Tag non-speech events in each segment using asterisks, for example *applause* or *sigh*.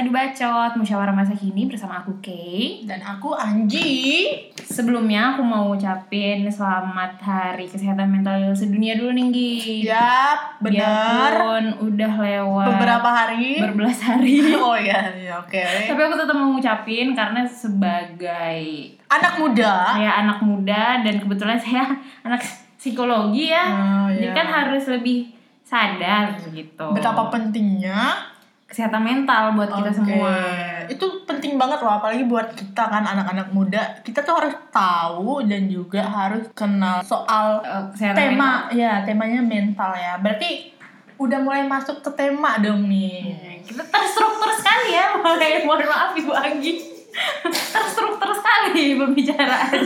Adu Bacot Musyawarah Masa Kini bersama aku Kay. Dan aku Anji. Sebelumnya aku mau ngucapin selamat Hari Kesehatan Mental Sedunia dulu nih Gi. Yap, benar. Biarpun udah lewat Beberapa hari. berbelas hari. *laughs* oh iya, iya oke. Tapi aku tetap mau ngucapin karena sebagai Anak muda. saya anak muda dan kebetulan saya *laughs* anak psikologi ya. Oh, Jadi iya. kan harus lebih sadar gitu. Betapa pentingnya kesehatan mental buat kita semua. Itu penting banget loh, apalagi buat kita kan anak-anak muda. Kita tuh harus tahu dan juga harus kenal soal Eh, kesehatan mental. tema. Ya, temanya mental ya. Berarti udah mulai masuk ke tema dong nih. Kita terstruktur sekali ya, *laughs* mulai mohon maaf Ibu Anggi. *laughs* terstruktur sekali pembicaraan.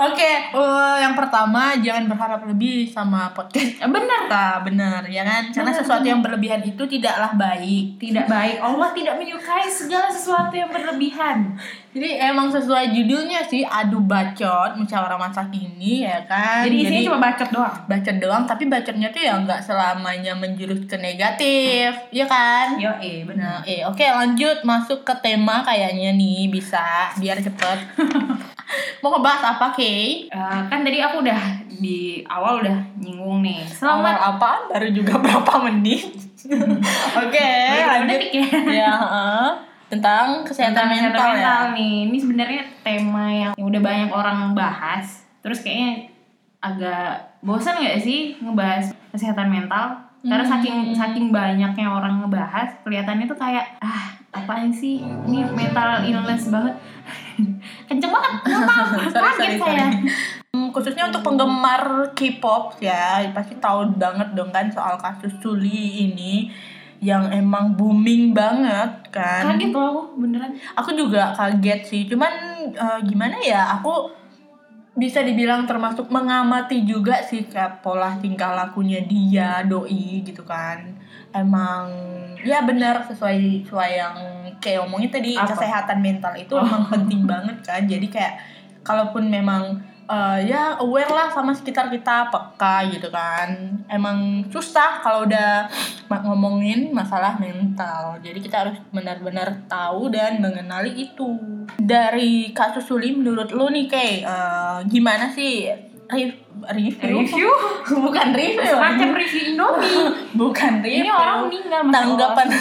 Oke, eh, yang pertama jangan berharap lebih sama podcast Ya, Benar. kita, benar ya kan? Karena Benar, sesuatu yang berlebihan itu tidaklah baik. Tidak baik. Allah tidak menyukai segala sesuatu yang berlebihan. Jadi emang sesuai judulnya sih adu bacot musyawarah masa kini ya kan. Jadi isinya cuma bacot doang. bacot doang, tapi bacotnya tuh ya nggak selamanya menjurus ke negatif, ya kan? Yo, eh Nah, eh oke lanjut masuk ke tema kayaknya nih bisa biar cepet. *laughs* Mau ngebahas apa, Kay? Eh, kan tadi aku udah di awal udah nyinggung nih. Selamat Selamat apaan? Baru juga *laughs* berapa menit? *laughs* Oke, Baru lanjut. ya. ya, heeh. tentang kesehatan Tentang mental, kesehatan ya. mental nih. Ini sebenarnya tema yang udah banyak orang bahas. Terus kayaknya agak bosan nggak sih ngebahas kesehatan mental? Karena Hmm. saking saking banyaknya orang ngebahas, kelihatannya tuh kayak ah apaan sih ini mental illness banget. *laughs* Kenceng banget. *laughs* Sorry, Kaget sorry, saya. Hmm, khususnya untuk penggemar K-pop ya pasti tahu banget dong kan soal kasus Suli ini yang emang booming banget kan. Kaget loh aku beneran. Aku juga kaget sih, cuman eh, gimana ya? Aku bisa dibilang termasuk mengamati juga sih kayak pola tingkah lakunya dia doi gitu kan. Emang ya benar sesuai sesuai yang kayak omongin tadi Apa? kesehatan mental itu Oh. emang penting *laughs* banget kan. Jadi kayak kalaupun memang eh, ya aware lah sama sekitar kita peka gitu kan emang susah kalau udah ngomongin masalah mental jadi kita harus benar-benar tahu dan mengenali itu dari kasus Suli menurut lu nih kayak gimana sih review Review? *laughs* bukan review Semacam review Indomie. *laughs* bukan review Ini orang meninggal Allah. Tanggapan. *laughs*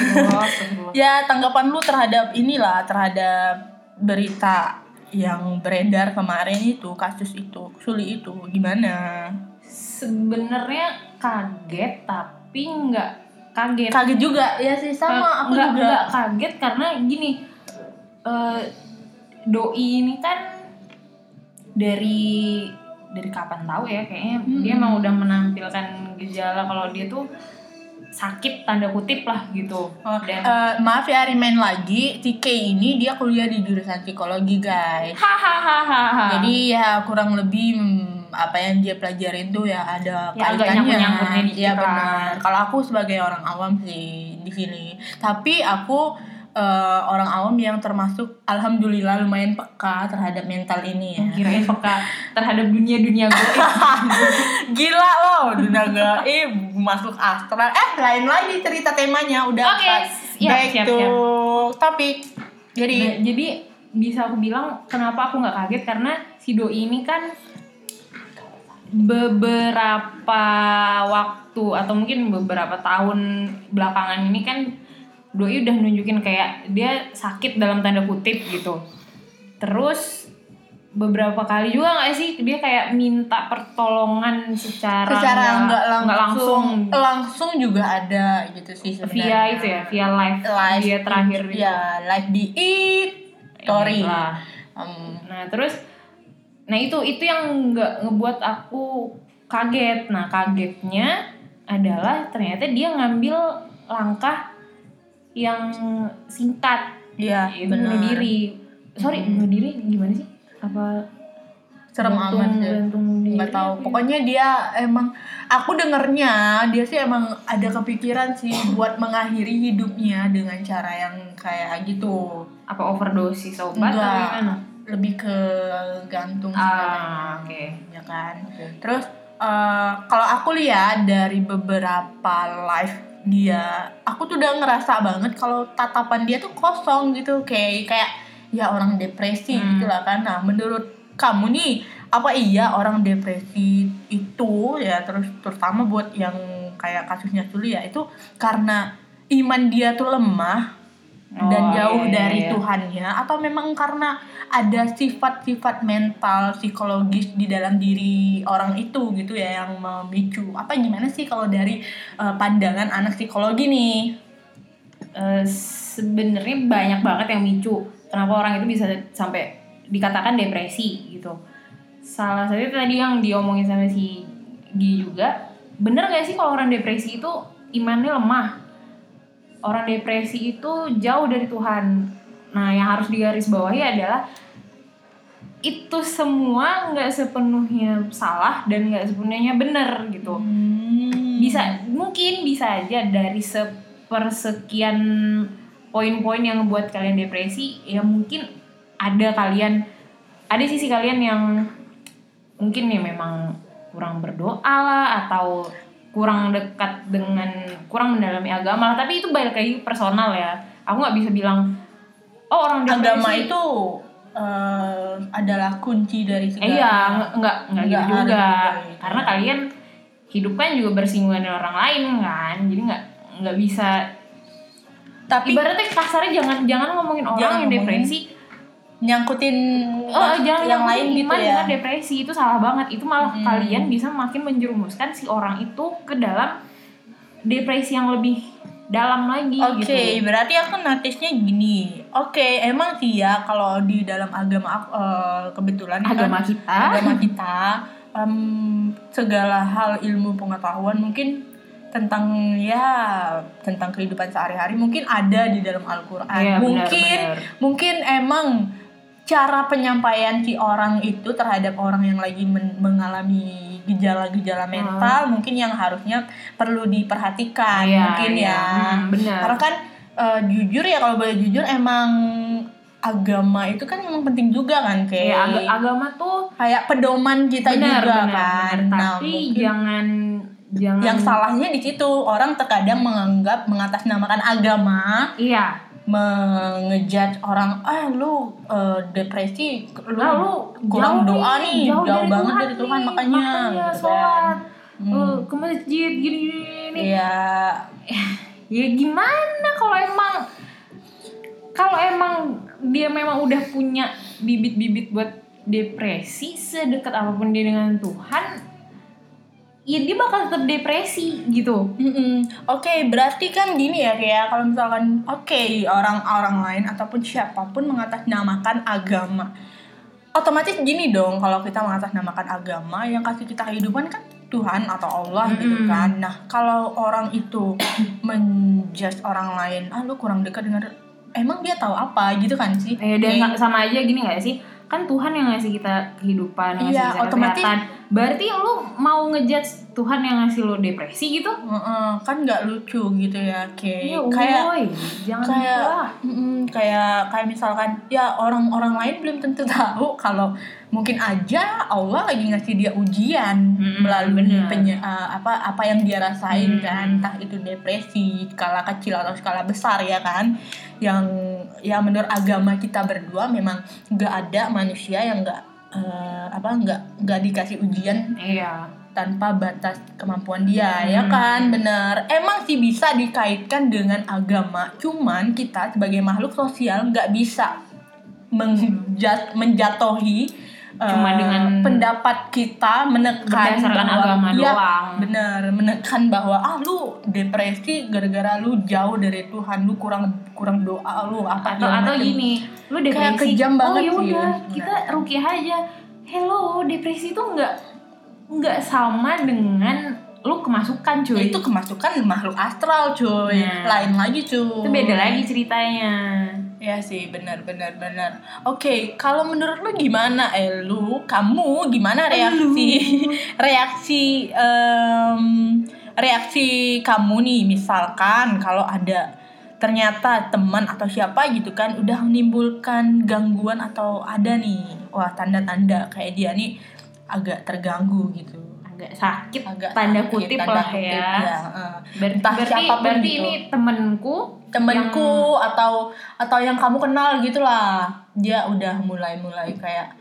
Ya tanggapan lu terhadap inilah terhadap berita yang beredar kemarin itu kasus itu Suli itu gimana Sebenarnya kaget tapi nggak kaget. kaget juga ya sih sama aku nggak, juga nggak kaget karena gini eh, doi ini kan dari dari kapan tahu ya kayaknya dia Hmm. emang udah menampilkan gejala kalau dia tuh sakit tanda kutip lah gitu. Oh, dan eh, maaf ya remind lagi TK ini dia kuliah di jurusan psikologi guys. Hahaha jadi ya kurang lebih hmm, apa yang dia pelajarin tuh ya ada Ya, kaitannya. ya benar. Kalau aku sebagai orang awam sih di sini. Tapi aku eh, orang awam yang termasuk alhamdulillah lumayan peka terhadap mental ini ya kirain peka *laughs* terhadap dunia dunia gue *laughs* gila loh dunia gaib masuk astral eh lain lagi cerita temanya udah Oke, Kak. siap, back siap, to siap. topik jadi Nah, jadi bisa aku bilang kenapa aku nggak kaget karena si doi ini kan beberapa waktu atau mungkin beberapa tahun belakangan ini kan doi udah nunjukin kayak dia sakit dalam tanda kutip gitu. Terus beberapa kali juga nggak sih dia kayak minta pertolongan secara secara nggak langsung, nggak langsung. langsung. Juga ada gitu sih via sebenarnya. itu ya via live, live dia terakhir ya live di it story. Lah. Em, Nah terus, nah itu itu yang nggak ngebuat aku kaget. Nah kagetnya adalah ternyata dia ngambil langkah yang singkat, yaitu bunuh diri. Sorry, Hmm. bunuh diri gimana sih? Apa serem gantung- amat ya. gantung diri? nggak tahu ya? pokoknya dia emang aku dengernya dia sih emang ada kepikiran sih buat mengakhiri hidupnya dengan cara yang kayak gitu apa overdosis obat atau gimana? lebih ke gantung. Ah, oke. ya kan terus eh, kalau aku lihat dari beberapa live dia aku tuh udah ngerasa banget kalau tatapan dia tuh kosong gitu. Kayak kayak ya orang depresi Hmm. gitu lah kan. Nah menurut kamu nih apa iya orang depresi itu ya terus terutama buat yang kayak kasusnya Suli ya itu karena iman dia tuh lemah dan Oh, jauh iya, iya, dari iya. Tuhannya atau memang karena ada sifat-sifat mental psikologis di dalam diri orang itu gitu ya yang memicu. Apa gimana sih kalau dari eh, pandangan anak psikologi nih? Eh, sebenarnya banyak banget yang micu. Kenapa orang itu bisa sampai dikatakan depresi gitu. Salah satu tadi yang diomongin sama si Gi juga bener gak sih kalau orang depresi itu imannya lemah orang depresi itu jauh dari Tuhan nah yang harus digarisbawahi adalah itu semua nggak sepenuhnya salah dan nggak sepenuhnya benar gitu Hmm. bisa mungkin bisa aja dari sepersekian poin-poin yang membuat kalian depresi ya mungkin ada kalian ada sisi kalian yang mungkin ya memang kurang berdoa lah atau kurang dekat dengan kurang mendalami agama tapi itu balik lagi personal ya aku nggak bisa bilang oh orang depresi agama itu eh, adalah kunci dari Eh, segala iya, nggak nggak gitu juga. juga gitu. Karena kalian hidup kan juga bersinggungan dengan orang lain kan, jadi nggak nggak bisa. tapi Ibaratnya kasarnya jangan jangan ngomongin orang Jangan yang ngomongin depresi. Nyangkutin Oh, jangan yang lain gitu ya dengan depresi itu salah banget. Itu malah Hmm. kalian bisa makin menjerumuskan si orang itu ke dalam depresi yang lebih dalam lagi Oke, gitu. berarti aku notisnya gini. Oke, emang sih ya kalau di dalam agama aku eh, kebetulan kan Agama kita. agama *laughs* kita em, segala hal ilmu pengetahuan mungkin tentang ya tentang kehidupan sehari-hari mungkin ada di dalam Al-Qur'an. Benar, mungkin benar. mungkin emang cara penyampaian si orang itu terhadap orang yang lagi men- mengalami gejala-gejala mental mungkin yang harusnya perlu diperhatikan Iya, mungkin iya. ya Hmm, benar. karena kan eh, jujur ya kalau boleh jujur emang agama itu kan memang penting juga kan kayak Ya, aga- agama tuh kayak pedoman kita benar, juga benar, kan benar. nah Tapi mungkin jangan jangan yang salahnya di situ orang terkadang menganggap mengatasnamakan agama Iya. Mengejat orang ah lu eh, depresi lu, Nah, lu kurang jauh doa nih jauh, banget dari Tuhan nih, makanya, gitu sholat Hmm. eh, ke masjid gini gini, gini. Iya *laughs* ya gimana kalau emang kalau emang dia memang udah punya bibit-bibit buat depresi sedekat apa pun dia dengan Tuhan ya dia bakal tetap depresi gitu Mm-mm. Oke, berarti kan gini ya kayak kalau misalkan oke orang-orang lain ataupun siapa pun mengatasnamakan agama, otomatis gini dong kalau kita mengatasnamakan agama yang kasih kita kehidupan kan Tuhan atau Allah gitu Mm-mm. kan. Nah kalau orang itu *coughs* menjudge orang lain, ah lu kurang dekat dengan emang dia tahu apa gitu kan sih? Eh, dan sa- sama aja gini gak sih kan Tuhan yang ngasih kita kehidupan ngasih Iya, kita otomatis- kesehatan berarti lu mau ngejudge Tuhan yang ngasih lu depresi gitu? Heeh, kan nggak lucu gitu ya kayak ya kayak woy, jangan kayak gitu mm, kayak kayak misalkan ya orang-orang lain belum tentu tahu kalau mungkin aja Allah lagi ngasih dia ujian Mm-mm, melalui benar. penye- uh, apa apa yang dia rasain Mm. kan. Entah itu depresi skala kecil atau skala besar ya kan. Yang ya menurut agama kita berdua memang nggak ada manusia yang nggak uh, apa nggak nggak dikasih ujian iya. tanpa batas kemampuan dia ya Hmm. kan? Bener emang sih bisa dikaitkan dengan agama cuman kita sebagai makhluk sosial nggak bisa menjat menjatohi Cuma eh, dengan pendapat kita menekan berdasarkan bahwa- agama Iya, doang. bener menekan bahwa ah lu depresi gara-gara lu jauh dari Tuhan lu kurang kurang doa lu apa atau atau gini lu depresi Kayak kejam banget oh ya sih. udah kita rukiah aja. Hello depresi itu nggak nggak sama dengan lu kemasukan cuy. Itu kemasukan makhluk astral cuy. Nah. lain lagi cuy. Itu beda lagi ceritanya Ya sih, benar benar benar. Oke, kalau menurut lu gimana, eh lu, kamu gimana reaksi *laughs* reaksi em, reaksi kamu nih misalkan kalau ada ternyata teman atau siapa gitu kan udah menimbulkan gangguan atau ada nih wah tanda-tanda kayak dia nih agak terganggu gitu. Agak sakit agak tanda sakit, kutip tanda lah kutip, ya. Ber- Entah berarti siapa pun berarti gitu. ini temenku temenku atau atau yang kamu kenal gitulah. Dia udah mulai mulai kayak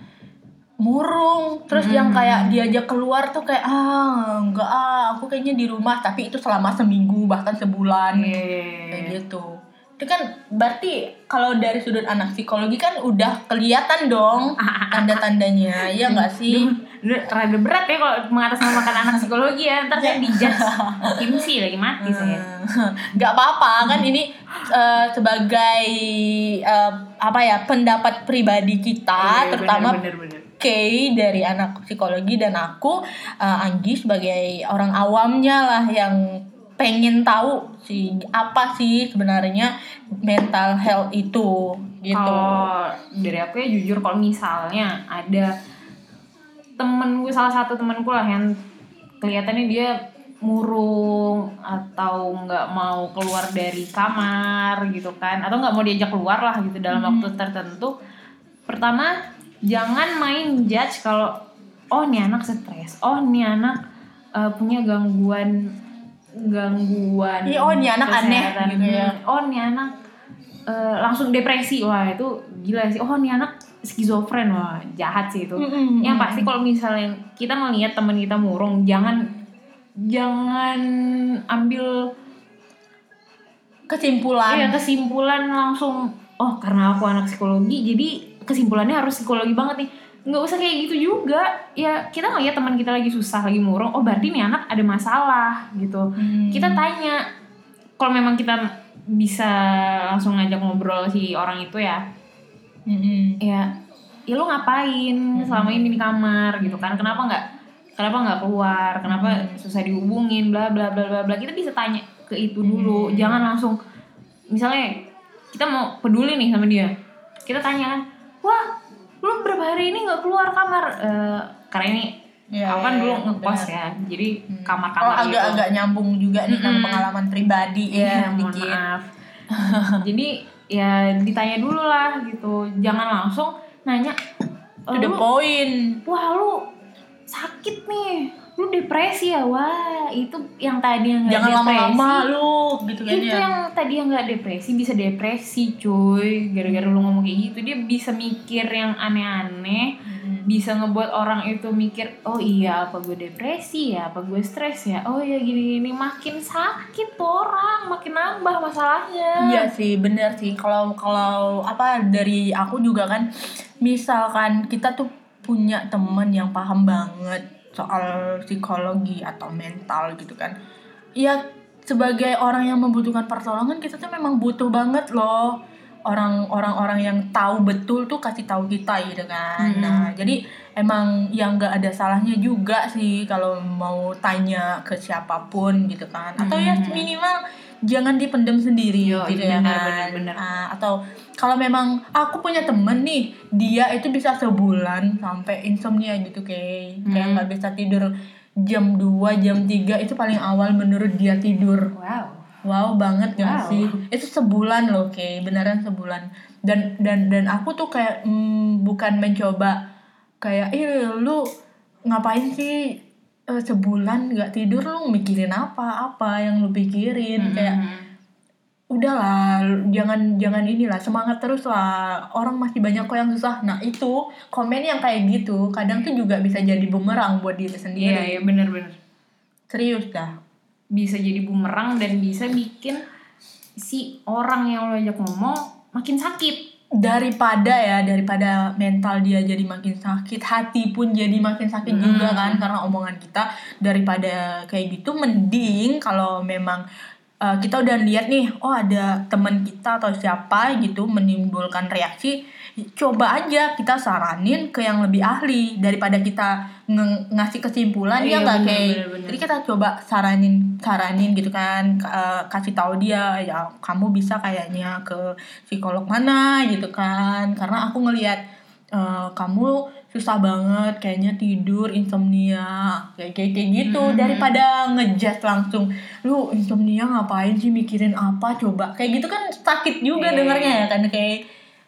murung terus yang kayak diajak keluar tuh kayak ah enggak ah aku kayaknya di rumah. Tapi itu selama seminggu bahkan sebulan. Iya. kayak gitu. Itu kan berarti kalau dari sudut anak psikologi kan udah kelihatan dong *laughs* tanda-tandanya ya enggak sih rada berat ya kalau mengatasnamakan anak psikologi ya. Ntar saya dijudge. Kimsi lagi mati saya. Nggak apa-apa kan ini eh, sebagai eh, apa ya pendapat pribadi kita Iya, terutama bener, bener, bener. Kay dari anak psikologi dan aku eh, Anggi sebagai orang awamnya lah yang pengen tahu sih apa sih sebenarnya mental health itu gitu. Kalau dari aku ya jujur kalau misalnya ada temenku salah satu temenku lah yang kelihatannya dia murung atau nggak mau keluar dari kamar gitu kan. Atau nggak mau diajak keluar lah gitu dalam waktu tertentu. Pertama jangan main judge kalau oh nih anak stres. Oh nih anak eh, punya gangguan gangguan Iya, oh, nih anak aneh gitu ya. Hmm, oh nih anak eh, langsung depresi. Wah itu gila sih. Oh nih anak skizofren wah jahat sih itu Mm-mm. yang pasti kalau misalnya kita ngelihat teman kita murung jangan jangan ambil Kesimpulan. iya kesimpulan langsung oh karena aku anak psikologi jadi kesimpulannya harus psikologi banget nih nggak usah kayak gitu juga ya kita ngeliat teman kita lagi susah lagi murung oh berarti nih anak ada masalah gitu Hmm. kita tanya kalau memang kita bisa langsung ngajak ngobrol si orang itu ya Mm-mm. ya ya lu ngapain selama ini di kamar gitu kan? Kenapa nggak kenapa nggak keluar? Kenapa susah dihubungin? Bla bla bla bla bla. Kita bisa tanya ke itu dulu. Jangan langsung misalnya kita mau peduli nih sama dia. Kita tanya kan wah lu berapa hari ini nggak keluar kamar? Eh, karena ini Iya, aku kan iya, dulu iya, ngekos ya jadi Oh kamar-kamar gitu agak-agak nyambung juga nih kan Mm-mm. pengalaman pribadi. Ya Iya, *laughs* mohon dikit. maaf. Jadi ya ditanya dulu lah gitu. Jangan langsung nanya To "Eh, the lu, point. wah lu sakit nih. Lu depresi ya. Wah, itu yang tadi yang nggak Jangan depresi. lama-lama lu gitu kan Itu ya. yang tadi yang nggak depresi bisa depresi, cuy. Gara-gara lu ngomong kayak gitu, dia bisa mikir yang aneh-aneh bisa ngebuat orang itu mikir oh iya apa gue depresi ya apa gue stres ya oh iya gini gini makin sakit tuh orang makin nambah masalahnya Iya sih, bener sih. Kalau kalau apa dari aku juga kan, misalkan kita tuh punya temen yang paham banget soal psikologi atau mental gitu kan. Ya sebagai orang yang membutuhkan pertolongan kita tuh memang butuh banget loh orang-orang yang tahu betul tuh kasih tahu kita gitu kan. Mm-mm. Nah, jadi emang yang nggak ada salahnya juga sih kalau mau tanya ke siapa pun gitu kan. Atau ya Mm-mm. minimal jangan dipendam sendiri Yo, gitu ya kan. benar, benar. Ah, atau kalau memang aku punya temen nih, dia itu bisa sebulan sampai insomnia gitu kayak kayak Hmm. nggak bisa tidur jam 2, jam 3 itu paling awal menurut dia tidur. wow Wow banget Wow. gak sih? Itu sebulan loh, kayak beneran sebulan. Dan dan dan aku tuh kayak mm, bukan mencoba kayak eh lu ngapain sih eh, sebulan nggak tidur? Lu mikirin apa? Apa yang lu pikirin? Kayak udahlah jangan jangan inilah semangat terus lah. Orang masih banyak kok yang susah. Nah itu komen yang kayak gitu kadang tuh juga bisa jadi bumerang buat diri iya sendiri iya benar-benar serius dah bisa jadi bumerang dan bisa bikin si orang yang lo ajak ngomong makin sakit daripada ya daripada mental dia jadi makin sakit hati pun jadi makin sakit Hmm. juga kan karena omongan kita daripada kayak gitu mending kalau memang uh, kita udah lihat nih oh ada teman kita atau siapa gitu menimbulkan reaksi coba aja kita saranin ke yang lebih ahli daripada kita nge- ngasih kesimpulan Iya, ya nggak bener, kayak bener, jadi kita coba saranin saranin gitu kan eh, kasih tahu dia ya kamu bisa kayaknya ke psikolog mana gitu kan. Karena aku ngelihat eh, kamu susah banget kayaknya tidur insomnia kayak kayak, kayak gitu Hmm. daripada ngejudge langsung lu insomnia ngapain sih mikirin apa coba kayak gitu kan sakit juga Iya. dengarnya ya kan kayak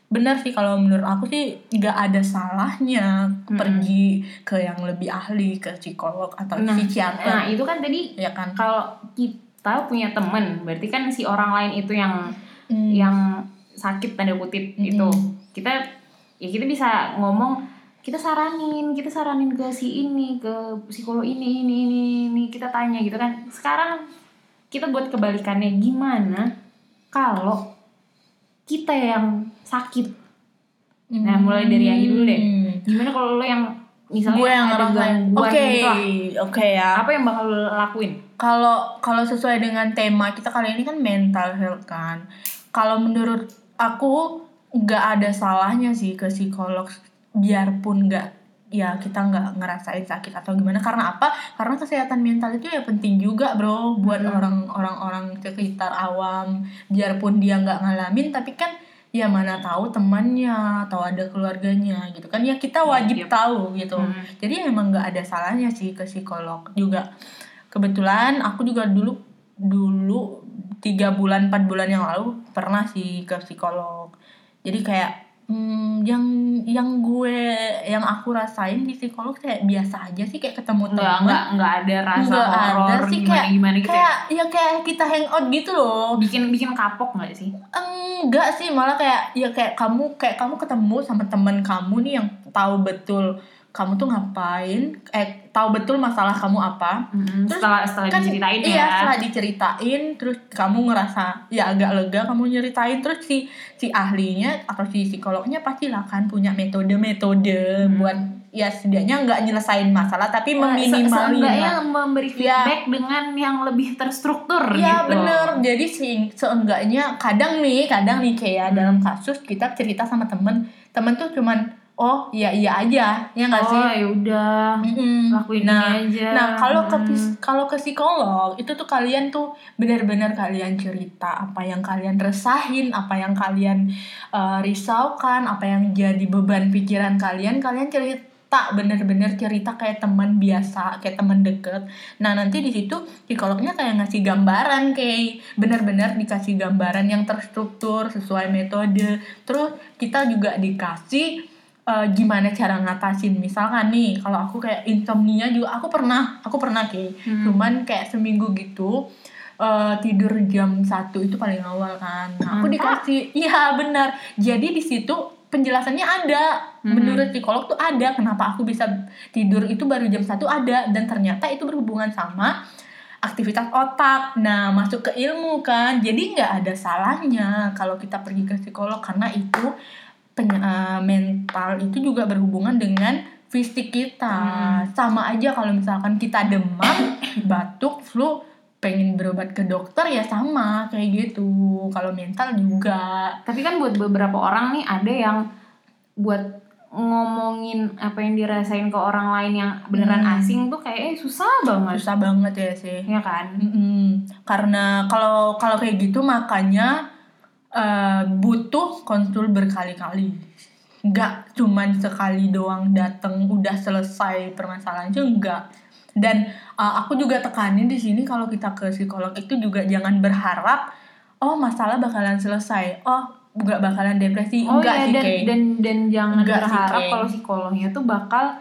benar sih kalau menurut aku sih nggak ada salahnya Mm-mm. pergi ke yang lebih ahli ke psikolog atau Nah, psikiater nah itu kan tadi ya kan kalau kita punya temen berarti kan si orang lain itu yang Hmm. yang sakit tanda kutip gitu Mm-mm. kita ya kita bisa ngomong kita saranin kita saranin ke si ini ke psikolog ini ini ini ini kita tanya gitu kan. Sekarang kita buat kebalikannya gimana kalau kita yang sakit? Nah, mulai dari Ayu dulu deh. Hmm. gimana kalau lo yang misalnya gue yang ada gangguan oke gitu oke ya. Apa yang bakal lo lakuin? Kalau kalau sesuai dengan tema kita kali ini kan mental health kan. Kalau menurut aku nggak ada salahnya sih ke psikolog biarpun nggak ya kita nggak ngerasain sakit atau gimana. Karena apa? Karena kesehatan mental itu ya penting juga bro buat Hmm. orang orang orang sekitar awam. Biarpun dia nggak ngalamin tapi kan ya mana tahu temannya atau ada keluarganya gitu kan. Ya kita wajib Yep. tahu gitu. Hmm. jadi emang nggak ada salahnya sih ke psikolog juga. Kebetulan aku juga dulu dulu tiga bulan empat bulan yang lalu pernah sih ke psikolog jadi kayak hmm, yang yang gue yang aku rasain di psikolog kayak biasa aja sih kayak ketemu teman nggak nggak ada rasa Nggak ada horor sih, gimana kayak- gimana gitu ya? kayak ya kayak kita hangout gitu loh. Bikin bikin kapok nggak sih? Enggak sih malah kayak ya kayak kamu kayak kamu ketemu sama teman kamu nih yang tahu betul kamu tuh ngapain eh tahu betul masalah kamu apa Mm, Terus setelah setelah kan diceritain iya ya setelah diceritain terus kamu ngerasa ya agak lega kamu nyeritain terus si si ahlinya atau si psikolognya pastilah kan punya metode-metode Hmm. buat ya setidaknya nggak nyelesain masalah tapi Ya, seenggaknya lah. memberi Ya. feedback dengan yang lebih terstruktur Iya gitu bener jadi seenggaknya kadang nih kadang nih kayak Hmm. dalam kasus kita cerita sama temen temen tuh cuman oh iya iya aja ya nggak sih oh ya udah Mm-mm. lakuin nah aja Nah, kalau ke Hmm. kalau ke psikolog itu tuh kalian tuh benar-benar kalian cerita apa yang kalian resahin, apa yang kalian eh, risaukan, apa yang jadi beban pikiran kalian, kalian cerita bener-bener cerita kayak teman biasa, kayak teman deket. Nah, nanti di situ psikolognya kayak ngasih gambaran kayak bener-bener dikasih gambaran yang terstruktur sesuai metode. Terus kita juga dikasih eh, gimana cara ngatasin misalkan nih kalau aku kayak insomnia juga aku pernah aku pernah kayak Hmm. cuman kayak seminggu gitu eh, tidur jam satu itu paling awal kan nah, aku Mantap. dikasih iya benar jadi di situ penjelasannya ada Hmm. menurut psikolog tuh ada kenapa aku bisa tidur itu baru jam satu ada dan ternyata itu berhubungan sama aktivitas otak. Nah, masuk ke ilmu kan. Jadi nggak ada salahnya kalau kita pergi ke psikolog karena itu peny- eh, mental itu juga berhubungan dengan fisik kita. Sama aja kalau misalkan kita demam, *coughs* batuk, flu, pengen berobat ke dokter ya sama kayak gitu. Kalau mental juga. tapi kan buat beberapa orang nih ada yang buat ngomongin apa yang dirasain ke orang lain yang beneran Hmm. asing tuh kayak eh, susah banget Susah banget ya sih. ya kan Mm-mm. Karena kalau kalau kayak gitu makanya eh, butuh konsul berkali-kali. Nggak cuman sekali doang dateng udah selesai permasalahannya enggak. Dan eh, aku juga tekanin di sini kalau kita ke psikolog itu juga jangan berharap oh masalah bakalan selesai. Oh nggak bakalan depresi. oh enggak ya sih dan, dan dan jangan Enggak berharap kalau psikolognya tuh bakal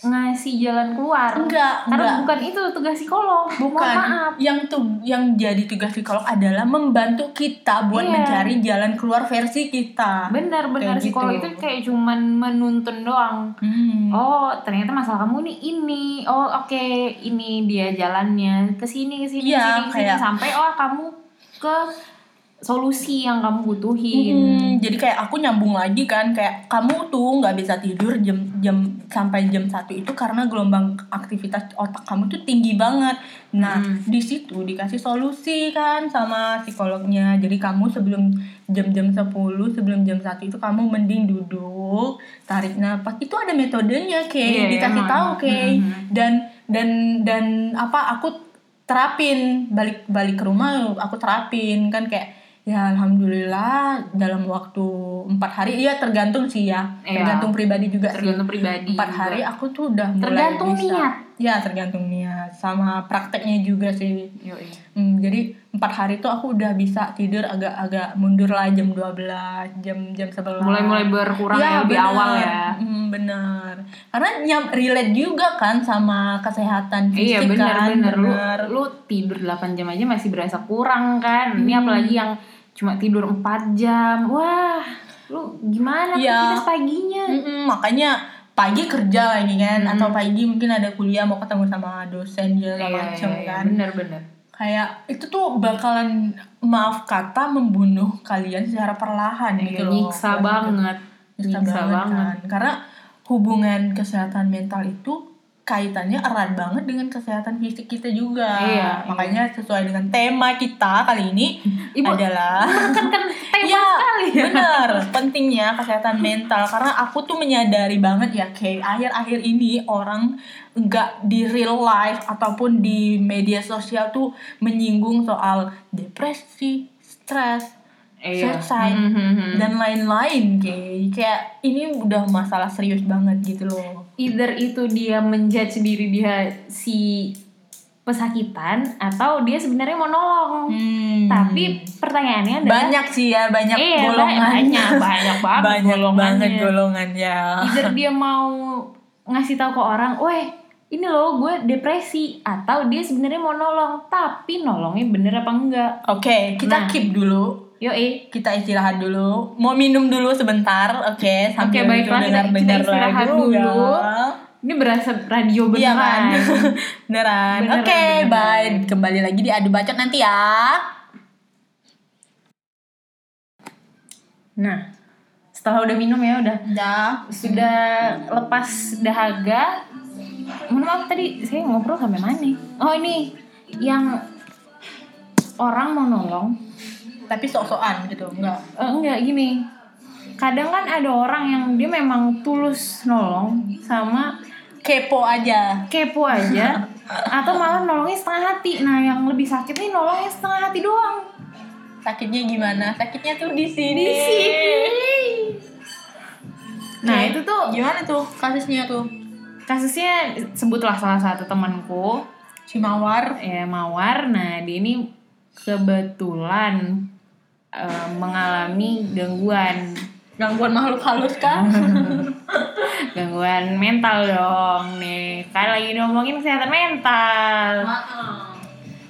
ngasih jalan keluar enggak, karena enggak. bukan itu tugas psikolog bukan maaf yang tuh yang jadi tugas psikolog adalah membantu kita buat Iya. mencari jalan keluar versi kita benar benar Kayak psikolog gitu. itu kayak cuman menuntun doang Hmm. Oh, ternyata masalah kamu nih ini. Oh, oke, ini dia jalannya ke sini ke sini ke sini, ke sini. kayak- sampai oh kamu ke solusi yang kamu butuhin. Hmm, jadi kayak aku nyambung lagi kan kayak kamu tuh nggak bisa tidur jam jam sampai jam satu itu karena gelombang aktivitas otak kamu tuh tinggi banget. Nah Hmm. di situ dikasih solusi kan sama psikolognya. Jadi kamu sebelum jam-jam 10 sebelum jam satu itu kamu mending duduk tarik nafas itu ada metodenya kayak Iya, dikasih emang, tahu kayak Mhm. dan dan dan apa aku terapin balik balik ke rumah aku terapin kan kayak ya alhamdulillah dalam waktu empat hari iya tergantung sih ya Iya. tergantung pribadi juga sih Tergantung pribadi. empat hari aku tuh udah mulai Tergantung bisa niat. ya tergantung niat sama prakteknya juga sih. Yoi. Hmm, jadi empat hari tuh aku udah bisa tidur agak-agak mundur lah jam 12, jam jam 11. Mulai-mulai berkurang ya, lebih bener. awal ya. Hmm, bener. Karena nyam relate juga kan sama kesehatan fisik Iya bener kan. bener lu bener. lu tidur 8 jam aja masih berasa kurang kan. Ini Hmm. apalagi yang cuma tidur 4 jam. Wah, lu gimana Iya. aktivitas paginya? Mm-mm, makanya pagi kerja lagi kan Hmm. atau pagi mungkin ada kuliah mau ketemu sama dosen segala Iya, macam iya, iya, kan. bener bener. Kayak itu tuh bakalan maaf kata membunuh kalian secara perlahan Iya, gitu loh. nyiksa Kalau banget. gitu. Nyiksa, banget, kan. Karena hubungan kesehatan mental itu kaitannya erat banget dengan kesehatan fisik kita juga. Iya, Makanya sesuai dengan tema kita kali ini Ibu adalah kan *laughs* tema Iya, sekali *laughs* ya. bener pentingnya kesehatan mental karena aku tuh menyadari banget ya kayak akhir-akhir ini orang nggak di real life ataupun di media sosial tuh menyinggung soal depresi, stres, Iya. suicide Hmm, hmm, hmm. dan lain-lain kayak kayak ini udah masalah serius banget gitu loh. Either itu dia menjudge diri dia si pesakitan atau dia sebenarnya mau nolong. Hmm. Tapi pertanyaannya adalah banyak sih ya banyak Iya, golongan banyak, banyak *laughs* banget banyak golongannya. banget golongannya. either *laughs* dia mau ngasih tahu ke orang, "Weh, ini loh gue depresi" atau dia sebenarnya mau nolong, tapi nolongnya bener apa enggak? Oke, kita Nah. keep dulu Yo eh, kita istirahat dulu mau minum dulu sebentar oke sambil Oke, baiklah, kita- dengar kita dengar istirahat lagu dulu. ya. ini berasa radio iya kan beneran. *laughs* beneran Beneran, oke beneran. bye kembali lagi di adu bacot nanti ya Nah, setelah udah minum ya udah udah sudah lepas dahaga. Mohon maaf tadi saya ngobrol sampai mana? Oh ini yang orang mau nolong tapi sok-sokan gitu enggak. Eh, enggak gini. Kadang kan ada orang yang dia memang tulus nolong sama kepo aja. kepo aja *laughs* atau malah nolongnya setengah hati. Nah yang lebih sakit nih nolongnya setengah hati doang. Sakitnya gimana? Sakitnya tuh di sini. Di sini. Nah itu tuh gimana tuh kasusnya tuh? Kasusnya sebutlah salah satu temanku. Si mawar. Ya mawar. Nah dia ini kebetulan eh, mengalami gangguan. Gangguan makhluk halus kan *laughs* gangguan mental dong nih. Kan lagi ngomongin kesehatan mental.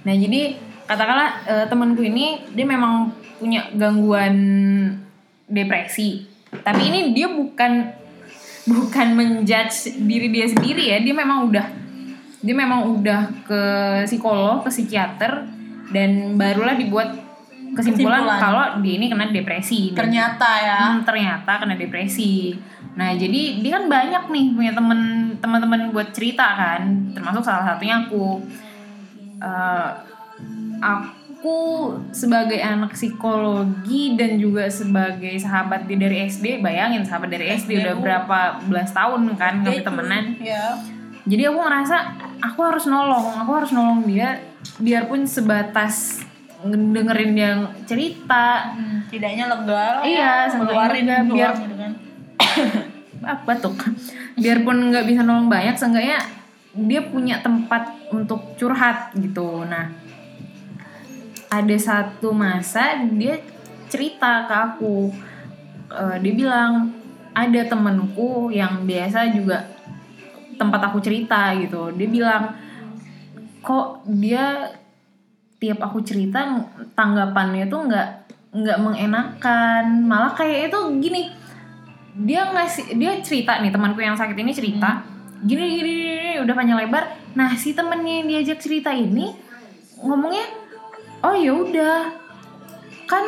Nah jadi katakanlah eh, temanku ini dia memang punya gangguan depresi. Tapi ini dia bukan bukan menjudge diri dia sendiri ya. Dia memang udah dia memang udah ke psikolog ke psikiater dan barulah dibuat kesimpulan, Kesimpulan. kalau dia ini kena depresi ternyata ya Hmm, ternyata kena depresi. Nah, jadi dia kan banyak nih punya temen teman-teman buat cerita kan, termasuk salah satunya aku. Eh, aku sebagai anak psikologi dan juga sebagai sahabat dia dari SD, bayangin sahabat dari SD, SD udah berapa belas tahun kan kami temenan. ya Jadi aku ngerasa aku harus nolong, aku harus nolong dia biarpun sebatas dengerin dia cerita. Hmm, tidaknya lega Iya, ya, ngeluarin doang biar- gitu kan. *coughs* ah, batuk. Biarpun nggak bisa nolong banyak seenggaknya dia punya tempat untuk curhat gitu. Nah ada satu masa dia cerita ke aku. Eh, dia bilang ada temenku yang biasa juga tempat aku cerita gitu. Dia bilang kok dia tiap aku cerita tanggapannya tuh nggak nggak mengenakan. Malah kayak itu gini dia ngasih dia cerita nih temanku yang sakit ini cerita gini gini, gini, gini, udah panjang lebar. Nah si temennya yang diajak cerita ini ngomongnya oh ya udah kan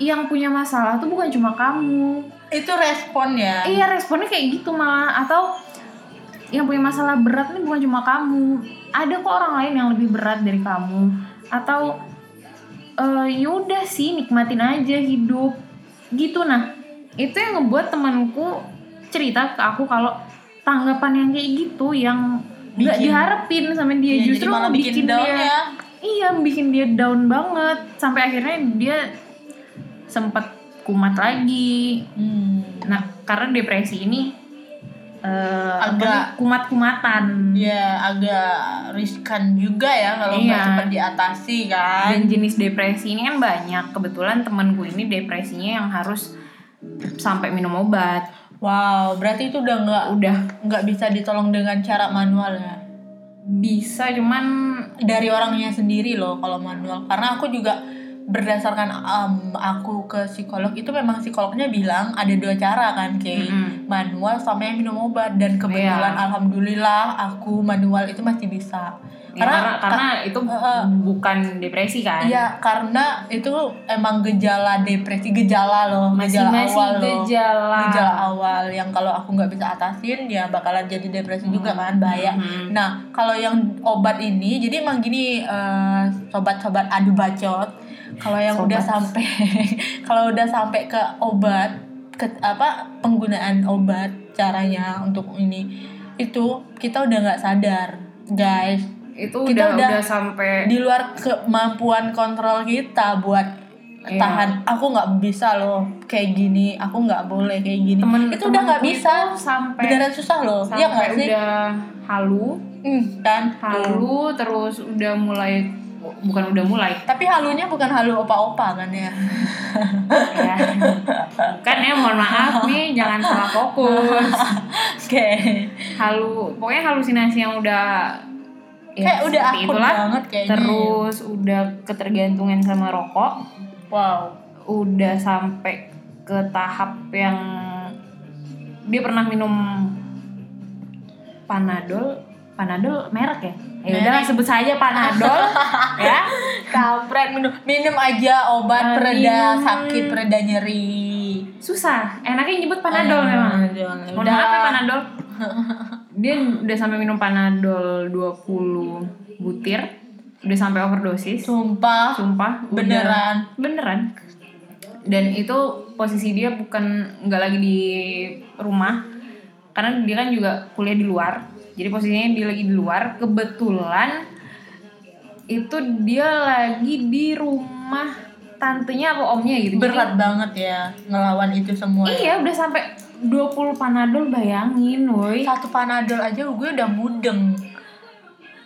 yang punya masalah tuh bukan cuma kamu. Itu respon ya? Iya responnya kayak gitu malah. Atau yang punya masalah berat nih bukan cuma kamu. Ada kok orang lain yang lebih berat dari kamu atau eh yaudah sih nikmatin aja hidup. Gitu nah. Itu yang ngebuat temanku cerita ke aku kalau tanggapan yang kayak gitu yang nggak diharapin sama dia. Jadi justru malah bikin bikin down dia ya. iya bikin dia down banget. Sampai akhirnya dia sempat kumat lagi. Hmm. Nah, karena depresi ini apa Agak- kumat-kumatan. ya agak riskan juga ya kalau nggak Iya. cepat diatasi kan Dan jenis depresi ini kan banyak. Kebetulan temanku ini depresinya yang harus sampai minum obat. wow berarti itu udah nggak Udah nggak bisa ditolong dengan cara manual ya bisa cuman dari orangnya sendiri loh kalau manual karena aku juga berdasarkan um, aku ke psikolog itu memang psikolognya bilang ada dua cara kan kayak Mm-mm. manual sama yang minum obat dan kebetulan Iya. alhamdulillah aku manual itu masih bisa ya, karena karena itu Heeh. bukan depresi kan. Iya, karena itu emang gejala depresi, gejala loh, Masih gejala masih awal loh. gejala. Gejala awal yang kalau aku nggak bisa atasin ya bakalan jadi depresi juga kan bahaya. Mhm. Nah, kalau yang obat ini jadi emang gini eh, sobat-sobat adu bacot, kalau yang Sobat. udah sampai *laughs* kalau udah sampai ke obat ke apa penggunaan obat caranya untuk ini itu kita udah nggak sadar, guys. Itu Kita udah, udah- udah sampai Di luar kemampuan kontrol kita buat Iya. tahan aku nggak bisa loh kayak gini aku nggak boleh kayak gini temen itu udah nggak bisa sampai beneran susah loh sampai ya nggak sih udah halu Hmm, kan halu terus udah mulai bukan udah mulai. Tapi halunya bukan halu opa-opa kan ya? Ya kan ya mohon maaf nih jangan salah fokus. *laughs* Oke. Halu pokoknya halusinasi yang udah ya, kayak udah akut itulah. banget kayaknya terus udah ketergantungan sama rokok. Wow. Udah sampai ke tahap yang dia pernah minum panadol panadol merek ya? Ya udah Merek. sebut saja panadol *laughs* ya. Kampret minum minum aja obat Eh, pereda minum. sakit pereda nyeri. Susah. Enaknya nyebut panadol memang. Panadol. Mohon maaf ya panadol. *laughs* Dia udah sampai minum panadol 20 butir. Udah sampai overdosis. Sumpah. Sumpah udah- Beneran? beneran. Dan itu posisi dia bukan nggak lagi di rumah. Karena dia kan juga kuliah di luar jadi posisinya dia lagi di luar kebetulan itu dia lagi di rumah tantenya apa omnya gitu. Jadi- berat banget ya ngelawan itu semua iya udah sampai 20 panadol bayangin woi. Satu panadol aja gue udah mudeng.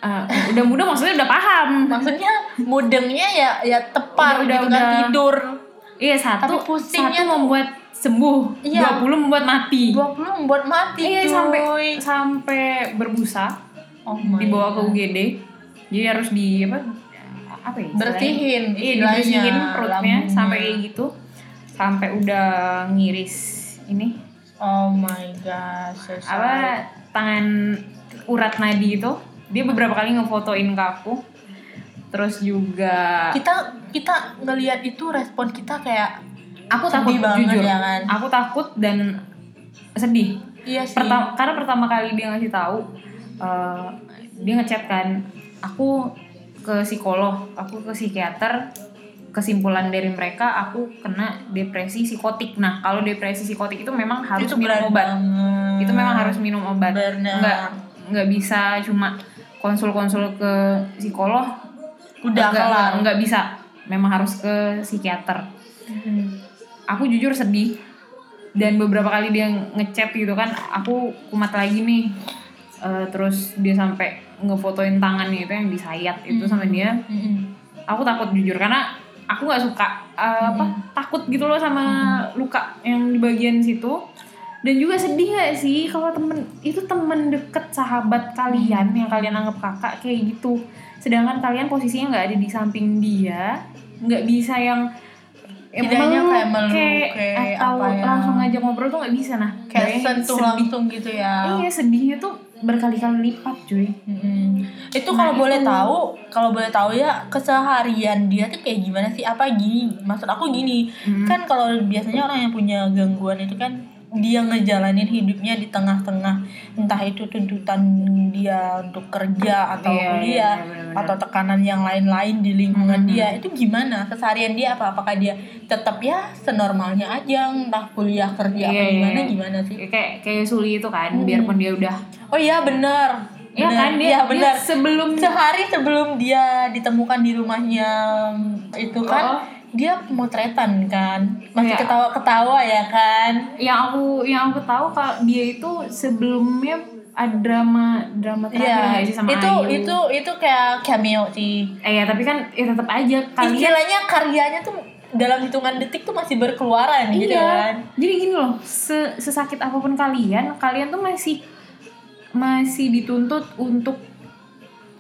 Eh, udah muda maksudnya udah paham. Maksudnya mudengnya ya ya tepar Udah- gitu udah- kan tidur. Iya satu Tapi pusingnya satu tuh- membuat sembuh Iya. 20 membuat mati 20 membuat mati iya cuy. sampai sampai berbusa oh my dibawa ke. UGD jadi harus di apa apa ya? Bersihin iya dibersihin perutnya lambungnya. sampai kayak gitu sampai udah ngiris ini oh my god so apa tangan urat nadi itu dia beberapa kali ngefotoin ke aku terus juga kita kita ngelihat itu respon kita kayak aku sedih takut banget jujur. ya kan? aku takut dan sedih. Iya sih. Pertama karena pertama kali dia ngasih tahu eh, dia ngechat kan aku ke psikolog aku ke psikiater kesimpulan dari mereka aku kena depresi psikotik. Nah kalau depresi psikotik itu memang harus itu minum obat. banget. itu memang harus minum obat. Benar. nggak nggak bisa cuma konsul-konsul ke psikolog. Udah nggak- nggak bisa. Memang harus ke psikiater. Hmm. Aku jujur sedih. Dan beberapa kali dia ngechat gitu kan aku kumat lagi nih. Eh, terus dia sampai ngefotoin tangannya itu yang disayat itu sama dia. Mm-mm. aku takut jujur karena aku nggak suka eh, apa takut gitu loh sama luka yang di bagian situ. Dan juga sedih gak sih kalau temen itu temen deket sahabat kalian yang kalian anggap kakak kayak gitu. Sedangkan kalian posisinya nggak ada di samping dia nggak bisa yang ya Tidaknya meluk kayak meluk, kayak kayak atau apa ya. langsung ngajak ngobrol tuh nggak bisa nah kayak sentuh sedih. langsung gitu ya iya sedihnya tuh berkali-kali lipat cuy Mm-mm. Itu Nah, kalau boleh tahu, kalau boleh tahu ya keseharian dia tuh kayak gimana sih? Apa gini? Maksud aku gini, Hmm. kan kalau biasanya orang yang punya gangguan itu kan dia ngejalanin hidupnya di tengah-tengah entah itu tuntutan dia untuk kerja atau Iya, iya, kuliah iya, benar-benar. atau tekanan yang lain-lain di lingkungan Mhm. dia itu gimana keseharian dia apa apakah dia tetap ya senormalnya aja entah kuliah kerja apa Iya, iya, gimana iya. gimana sih kayak kayak Suli itu kan Hmm. biarpun dia udah oh iya benar ya Benar. kan dia, Iya, dia sebelum sehari sebelum dia ditemukan di rumahnya itu kan Oh. Dia pemotretan kan masih Iya. ketawa-ketawa ya kan yang aku yang aku tahu kalau dia itu sebelumnya ada drama drama terakhir sih sama itu Ayu? itu itu kayak cameo sih eh ya tapi kan ya tetap aja kalian istilahnya karyanya tuh dalam hitungan detik tuh masih berkeluaran gitu iya kan jadi gini loh se- sesakit apa pun kalian kalian tuh masih masih dituntut untuk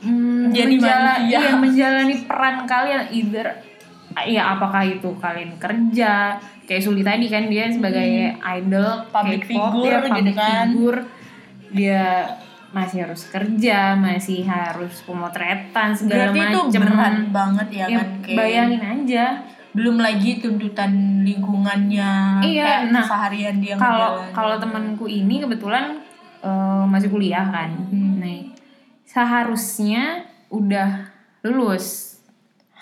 mm, Jadi menjala- manusia. iya, menjalani peran kalian either ya apakah itu kalian kerja kayak Suli tadi kan dia sebagai idol Hmm. Public K-pop, figure ya, gitu public kan. figure. dia masih harus kerja masih harus pemotretan segala berarti itu berat banget ya, Ya, kan kayak bayangin aja belum lagi tuntutan lingkungannya Iya, kayak nah, keseharian dia kalau kalau temanku ini kebetulan eh, masih kuliah kan Hmm. nih seharusnya udah lulus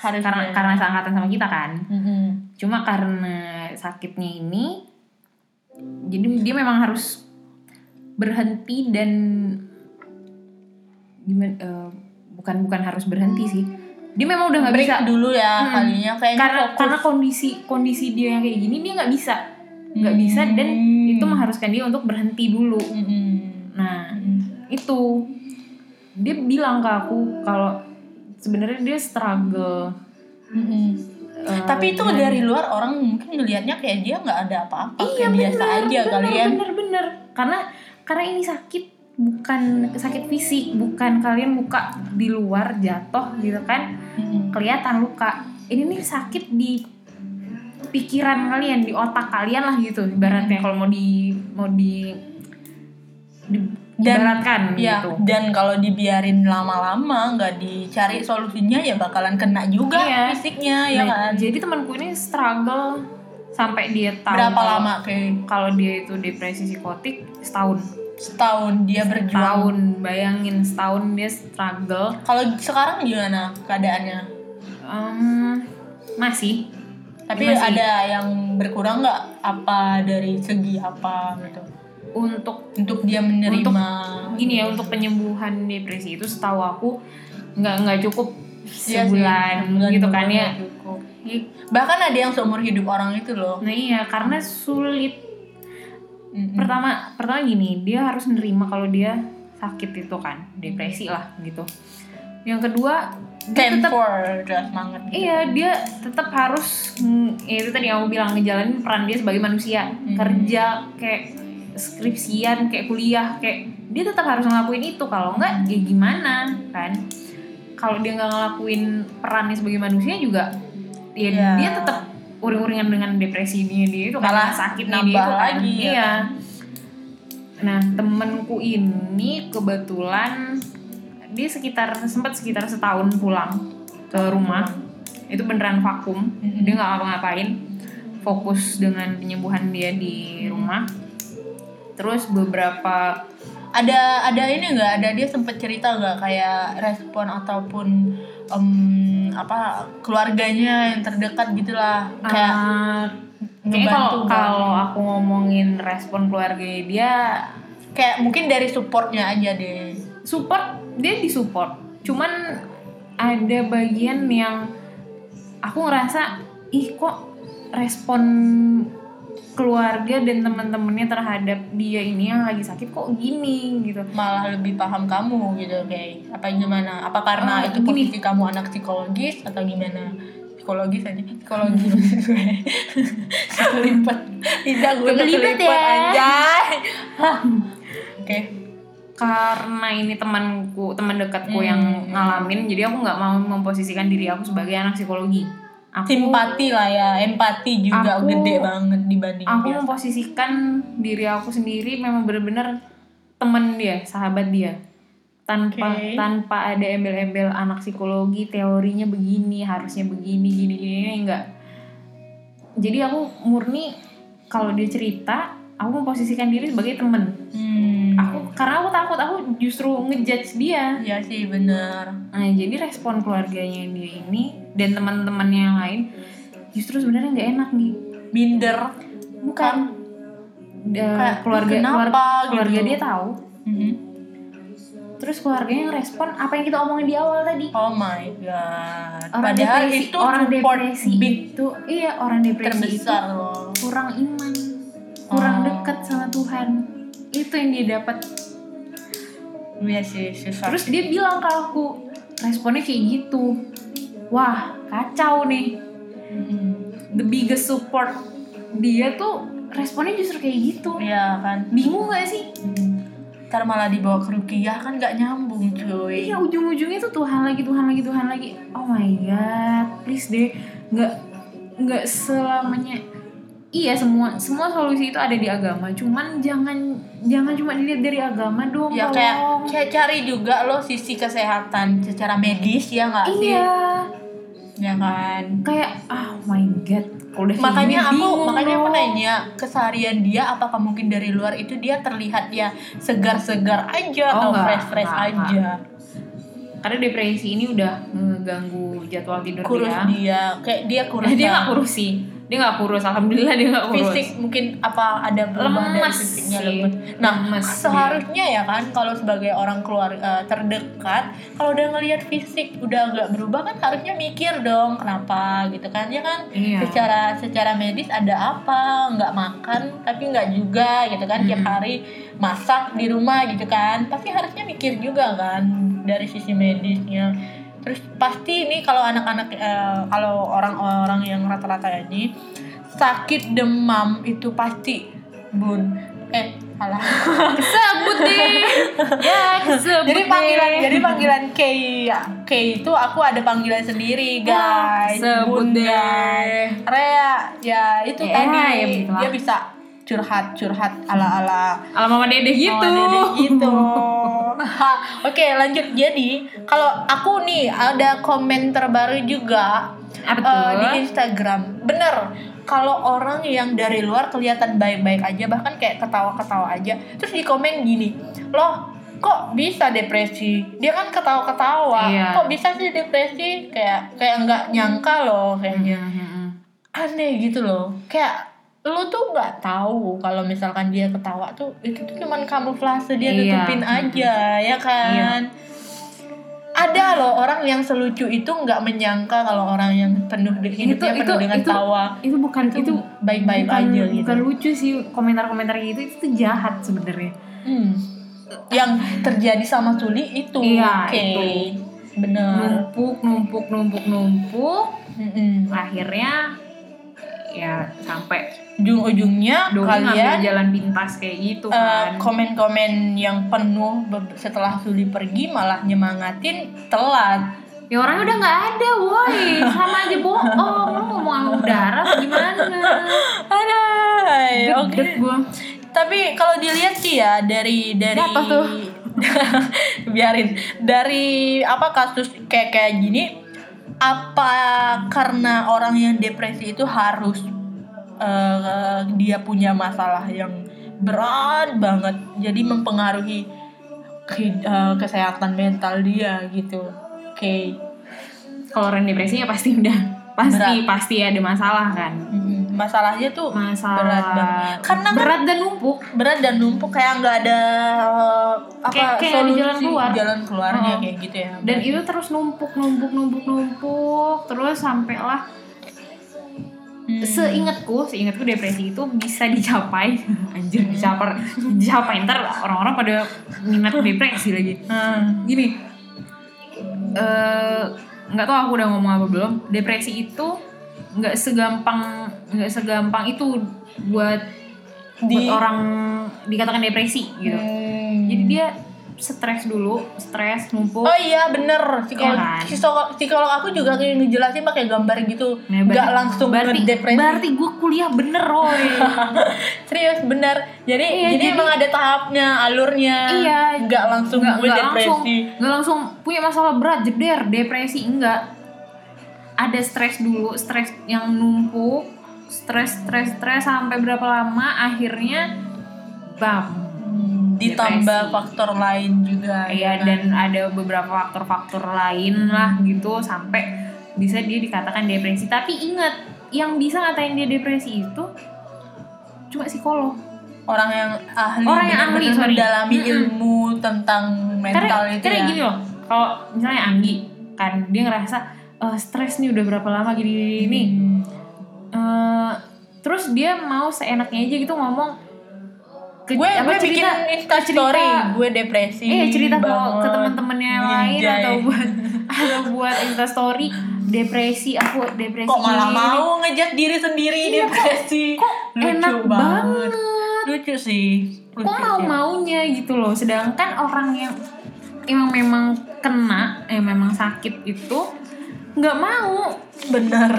harus karena karena seangkatan sama kita kan Mm-mm. cuma karena sakitnya ini jadi dia memang harus berhenti dan gimana eh, bukan bukan harus berhenti sih dia memang udah nggak bisa dulu ya Mm-mm. kalinya kayaknya karena fokus. karena kondisi kondisi dia yang kayak gini dia nggak bisa nggak bisa dan Hmm. itu mengharuskan dia untuk berhenti dulu Mm-mm. nah Mm. itu dia bilang ke aku kalau sebenarnya dia struggle. Mm-mm. eh, tapi itu dengan- dari luar orang mungkin ngelihatnya kayak dia nggak ada apa-apa iya kayak biasa bener, aja bener, kalian. bener bener. Karena karena ini sakit bukan sakit fisik bukan kalian muka di luar jatuh gitu kan Mm-mm. kelihatan luka. Ini nih sakit di pikiran kalian di otak kalian lah gitu ibaratnya. Kalau mau di mau di, di Dan- ibaratkan Ya, gitu dan kalau dibiarin lama-lama nggak dicari solusinya ya bakalan kena juga Iya. fisiknya ya Nah, kan. jadi temanku ini struggle sampai dia tahu Berapa kalau- lama kayak kalau dia itu depresi psikotik setahun setahun dia berjuang. tahun bayangin setahun dia struggle Kalau sekarang gimana keadaannya? Em, masih Tapi Masih. ada yang berkurang nggak? Apa dari segi apa gitu? Untuk Untuk dia menerima. Untuk gini ya untuk penyembuhan depresi itu setahu aku nggak nggak cukup Iya sih, sebulan sebulan gitu juga kan ya cukup. Bahkan ada yang seumur hidup orang itu loh. nah iya karena sulit Mm-mm. pertama pertama gini dia harus nerima kalau dia sakit itu kan depresi lah gitu yang kedua dia tetap semangat. gitu. iya dia tetap harus mm, ya itu tadi yang aku bilang ngejalanin peran dia sebagai manusia Hmm. kerja kayak skripsian kayak kuliah kayak dia tetap harus ngelakuin itu. Kalau enggak ya gimana kan? Kalau dia nggak ngelakuin perannya sebagai manusia juga ya Iya. dia tetap uring-uringan dengan depresi dia dia itu Malah sakitnya nambah dia itu kan. lagi, ya iya. kan? nah temenku ini kebetulan dia sekitar sempat sekitar setahun pulang ke rumah. Itu beneran vakum. Mm-mm. dia nggak ngapa-ngapain. Fokus dengan penyembuhan dia di rumah terus beberapa ada ada ini nggak? Ada dia sempet cerita nggak? Kayak respon ataupun em, apa keluarganya yang terdekat gitulah. Kayak kalau nggak? kalau aku ngomongin respon keluarga dia kayak mungkin dari supportnya aja deh. support dia disupport. Cuman ada bagian yang aku ngerasa ih kok respon keluarga dan teman-temannya terhadap dia ini yang lagi sakit kok gini gitu. Malah lebih paham kamu gitu. Kayak apa gimana? Apa karena Ah, itu gini. posisi kamu anak psikologis atau gimana? Psikologis aja. Psikologi maksud gue. Kelipet. Tidak gue Kelipet kelipet ya. anjay. Hah. oke. Karena ini temanku teman dekatku Hmm. yang ngalamin jadi aku nggak mau memposisikan diri aku sebagai anak psikologi aku simpati lah ya empati juga Aku- gede banget dibanding aku dia. memposisikan diri aku sendiri memang bener-bener temen dia sahabat dia tanpa Oke. tanpa ada embel-embel anak psikologi teorinya begini harusnya begini gini gini ini enggak jadi aku murni kalau dia cerita aku memposisikan diri sebagai temen Hmm. Karena aku takut aku justru ngejudge dia Iya sih bener nah jadi respon keluarganya dia ini dan teman-temannya yang lain justru sebenarnya nggak enak nih minder bukan Da- Kayak, keluarga "Kenapa?" keluarga, gitu. keluarga dia tahu Mhm. terus keluarganya ngerespon apa yang kita omongin di awal tadi Oh my god. orang Padahal depresi itu orang depresi big itu iya orang depresi itu terbesar loh. kurang iman kurang Oh. dekat sama Tuhan itu yang dia dapat Iya sih susah. terus dia bilang ke aku responnya kayak gitu wah kacau nih Mm-mm. the biggest support dia tuh responnya justru kayak gitu Iya kan. bingung gak sih Mm. Ntar malah dibawa ke rukiah kan gak nyambung cuy. iya ujung-ujungnya tuh Tuhan lagi Tuhan lagi Tuhan lagi oh my god please deh nggak nggak selamanya iya semua semua solusi itu ada di agama cuman jangan jangan cuma dilihat dari agama dong Ya kayak tolong. kayak cari juga lo sisi kesehatan secara medis ya nggak sih? iya. Ya kan. kayak oh my god udah makanya aku bingung makanya aku nanya keseharian dia apakah mungkin dari luar itu dia terlihat ya segar-segar aja Oh, atau enggak, fresh-fresh enggak, aja. Karena depresi ini udah ngeganggu jadwal tidur kurus dia. dia kayak dia kurus *laughs* dia nggak kurus sih dia nggak kurus alhamdulillah dia nggak kurus fisik mungkin apa ada perubahan dari Lemes fisiknya sih. lemes. Nah, Lemes seharusnya ya kan kalau sebagai orang keluar eh, terdekat, kalau udah ngelihat fisik udah nggak berubah kan harusnya mikir dong kenapa gitu kan ya kan? Iya. Secara secara medis ada apa? Nggak makan tapi nggak juga gitu kan tiap Mm-mm. hari masak di rumah gitu kan? Pasti harusnya mikir juga kan dari sisi medisnya. Terus pasti ini kalau anak-anak eh, kalau orang-orang yang rata-rata ini sakit demam itu pasti bun eh salah *laughs* sebut deh ya sebut jadi deh. panggilan jadi panggilan K K itu aku ada panggilan sendiri guys sebut Bunda. deh. Rea ya itu Ya, tadi ya dia bisa curhat curhat ala ala ala mama dede gitu. Gitu *laughs* oke lanjut. Jadi kalau aku nih ada komen terbaru juga Apa tuh? di Instagram. Bener kalau orang yang dari luar kelihatan baik-baik aja bahkan kayak ketawa-ketawa aja terus di komen gini loh kok bisa depresi? Dia kan ketawa-ketawa. Iya. kok bisa sih depresi? Kayak kayak nggak nyangka loh kayaknya. Hmm, hmm, hmm. aneh gitu loh. Kayak lu tuh nggak tahu kalau misalkan dia ketawa tuh itu tuh cuman kamuflase dia Iya. tutupin aja ya kan? Ada loh orang yang selucu itu nggak menyangka kalau orang yang penuh de- hidupnya Itu- penuh itu- dengan itu- tawa. itu bukan itu, itu baik-baik aja gitu. bukan lucu sih komentar-komentar gitu. Itu tuh jahat sebenarnya. Hmm. yang terjadi sama Suli itu Iya, oke. itu. bener numpuk numpuk numpuk numpuk. Mm-mm. akhirnya ya sampai ujung-ujungnya kalian jalan pintas kayak gitu Eh, kan komen-komen yang penuh setelah Suli pergi malah nyemangatin telat. ya orangnya udah nggak ada woi sama aja bohong lu ngomong udara apa gimana *laughs* Ada. Oke. Gua Tapi kalau dilihat sih ya dari dari Jatuh tuh. *laughs* biarin dari apa kasus kayak kayak gini apa karena orang yang depresi itu harus eh, dia punya masalah yang berat banget. Jadi mempengaruhi ke- eh, kesehatan mental dia gitu. Oke. Kalau orang depresi ya pasti udah pasti pasti ada masalah kan? Masalahnya tuh masalah berat banget. Karena kan berat dan numpuk. Berat dan numpuk kayak nggak ada eh, apa Kayak- kayak solusi jalan keluar. jalan keluarnya Oh. kayak gitu ya. Dan itu terus numpuk numpuk numpuk numpuk terus sampailah Hmm. seingatku seingatku depresi itu bisa dicapai *laughs* anjir dicapai dicapai ntar orang-orang pada minat depresi lagi Hmm. gini eh nggak tahu aku udah ngomong apa belum depresi itu nggak segampang nggak segampang itu buat Di- buat orang dikatakan depresi gitu Hmm. jadi dia stres dulu stres numpuk. Oh iya bener. Psikolog, Iya kan? psikolog, psikolog aku juga kayak ngejelasin pakai gambar gitu. Nah, nggak berarti- langsung berarti depresi berarti gue kuliah bener Roy. *laughs* Serius bener. Jadi Iya, jadi, jadi- emang ada tahapnya alurnya. Iya. nggak langsung nggak gue langsung depresi nggak langsung punya masalah berat jeder. Depresi enggak. Ada stres dulu stres yang numpuk stres stres stres sampai berapa lama akhirnya bam ditambah Depresi. faktor lain juga ya kan? dan ada beberapa faktor-faktor lain lah gitu sampai bisa dia dikatakan depresi tapi ingat yang bisa ngatain dia depresi itu cuma psikolog orang yang ahli Orang yang ahli, sorry. mendalami Mm-mm. ilmu tentang mental karena, itu karena ya gini loh kalau misalnya Anggi kan dia ngerasa "Eh, stres nih udah berapa lama gini gini. Hmm. Eh, terus dia mau seenaknya aja gitu ngomong gue apa, gue bikin cerita- insta story gue depresi Iya cerita ke, banget. ke teman-temannya yang lain Ninjay. atau buat atau buat insta story depresi. Aku depresi kok malah mau ngejat diri sendiri Iya, kok- depresi? kok enak banget. lucu sih. Lucu kok mau maunya gitu loh. Sedangkan orang yang yang memang kena yang memang sakit itu nggak mau. Bener.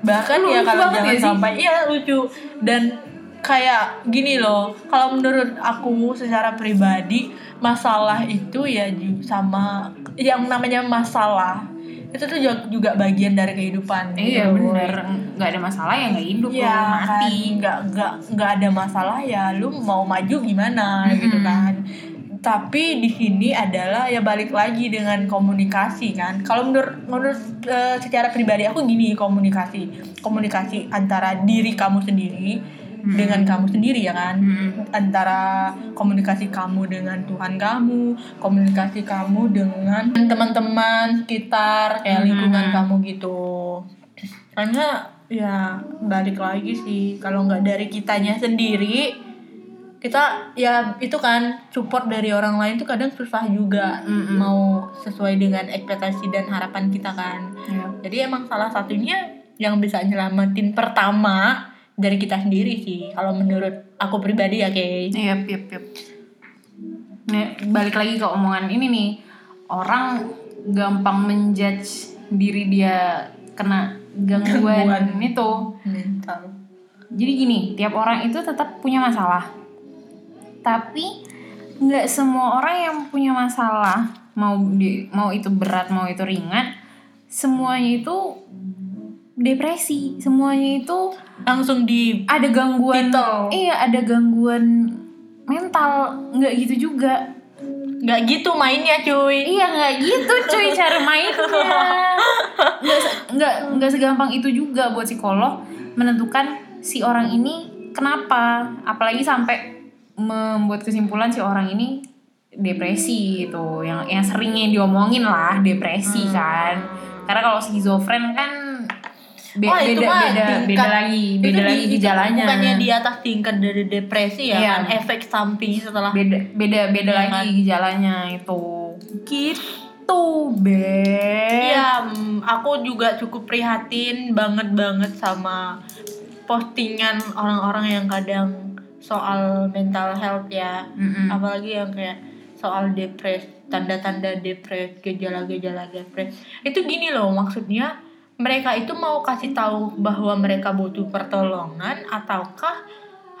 Bahkan Lucu ya kalau banget jangan ya sampai iya lucu. Dan kayak gini loh kalau menurut aku secara pribadi masalah itu ya sama yang namanya masalah itu tuh juga, bagian dari kehidupan. Iya gitu. bener. Nggak ada masalah ya nggak hidup Iya lo kan, mati. Nggak nggak nggak ada masalah ya lu mau maju gimana Mm-mm. gitu kan. Tapi di sini adalah ya balik lagi dengan komunikasi kan. Kalau menurut menurut eh, secara pribadi aku gini komunikasi. Komunikasi antara diri kamu sendiri Mm. dengan kamu sendiri ya kan Mm. antara komunikasi kamu dengan Tuhan kamu komunikasi kamu dengan teman-teman sekitar kayak Hmm. lingkungan kamu gitu karena ya balik lagi sih kalau nggak dari kitanya sendiri kita ya itu kan support dari orang lain tuh kadang susah juga Mm-mm. mau sesuai dengan ekspektasi dan harapan kita kan Iya. jadi emang salah satunya yang bisa nyelamatin pertama dari kita sendiri sih kalau menurut aku pribadi ya Kay Iya, yep, yep. Nah, balik lagi ke omongan ini nih. Orang gampang menjudge diri dia kena gangguan, Gangguan. itu. mental Jadi gini, tiap orang itu tetap punya masalah. Tapi nggak semua orang yang punya masalah mau di mau itu berat mau itu ringan semuanya itu depresi. Semuanya itu langsung di ada gangguan Titel. iya ada gangguan mental. Nggak gitu juga. Nggak gitu mainnya cuy. Iya nggak gitu cuy cara mainnya. Nggak nggak nggak segampang itu juga buat psikolog menentukan si orang ini kenapa. Apalagi sampai membuat kesimpulan si orang ini depresi gitu. Yang yang seringnya diomongin lah depresi kan. Karena kalau skizofren kan be- Oh, itu beda mah beda beda tingkat- lagi itu beda di- lagi itu gejalanya bukannya di atas tingkat dari depresi ya Iya. kan efek samping setelah beda beda beda Iya lagi kan? gejalanya itu gitu be Iya, mm, aku juga cukup prihatin banget banget sama postingan orang-orang yang kadang soal mental health ya, Mm-mm. apalagi yang kayak soal depres, tanda-tanda depres, gejala-gejala depres. Itu gini loh, maksudnya mereka itu mau kasih tahu bahwa mereka butuh pertolongan ataukah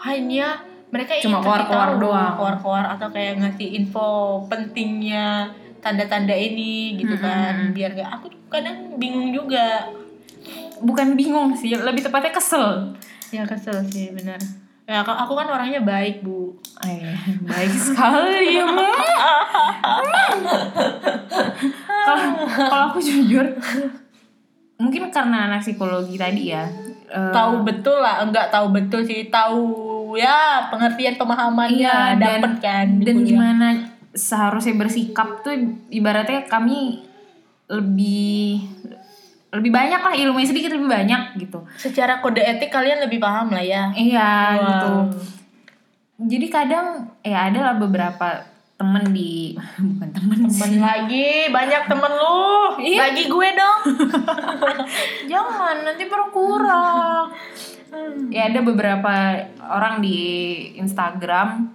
hanya mereka ingin Cuma keluar-keluar doang. keluar-keluar atau kayak ngasih info pentingnya tanda-tanda ini gitu kan Mm-mm. biar gak aku kadang bingung juga bukan bingung sih lebih tepatnya kesel ya kesel sih benar ya aku aku kan orangnya baik bu Eh, *laughs* baik sekali ya Bu. *laughs* kalau kalau aku jujur mungkin karena anak psikologi tadi ya eh, tahu betul lah enggak tahu betul sih. Tahu ya pengertian pemahamannya Iya, dan- dapet kan dan gimana seharusnya bersikap tuh ibaratnya kami lebih lebih banyak lah ilmunya sedikit lebih banyak gitu. Secara kode etik kalian lebih paham lah ya. Iya Wow. gitu. Jadi kadang ya ada lah beberapa temen di *laughs* bukan temen temen sih. lagi banyak temen lu. Iya. bagi gue dong. *laughs* Jangan nanti berkurang. Ya ada beberapa orang di Instagram.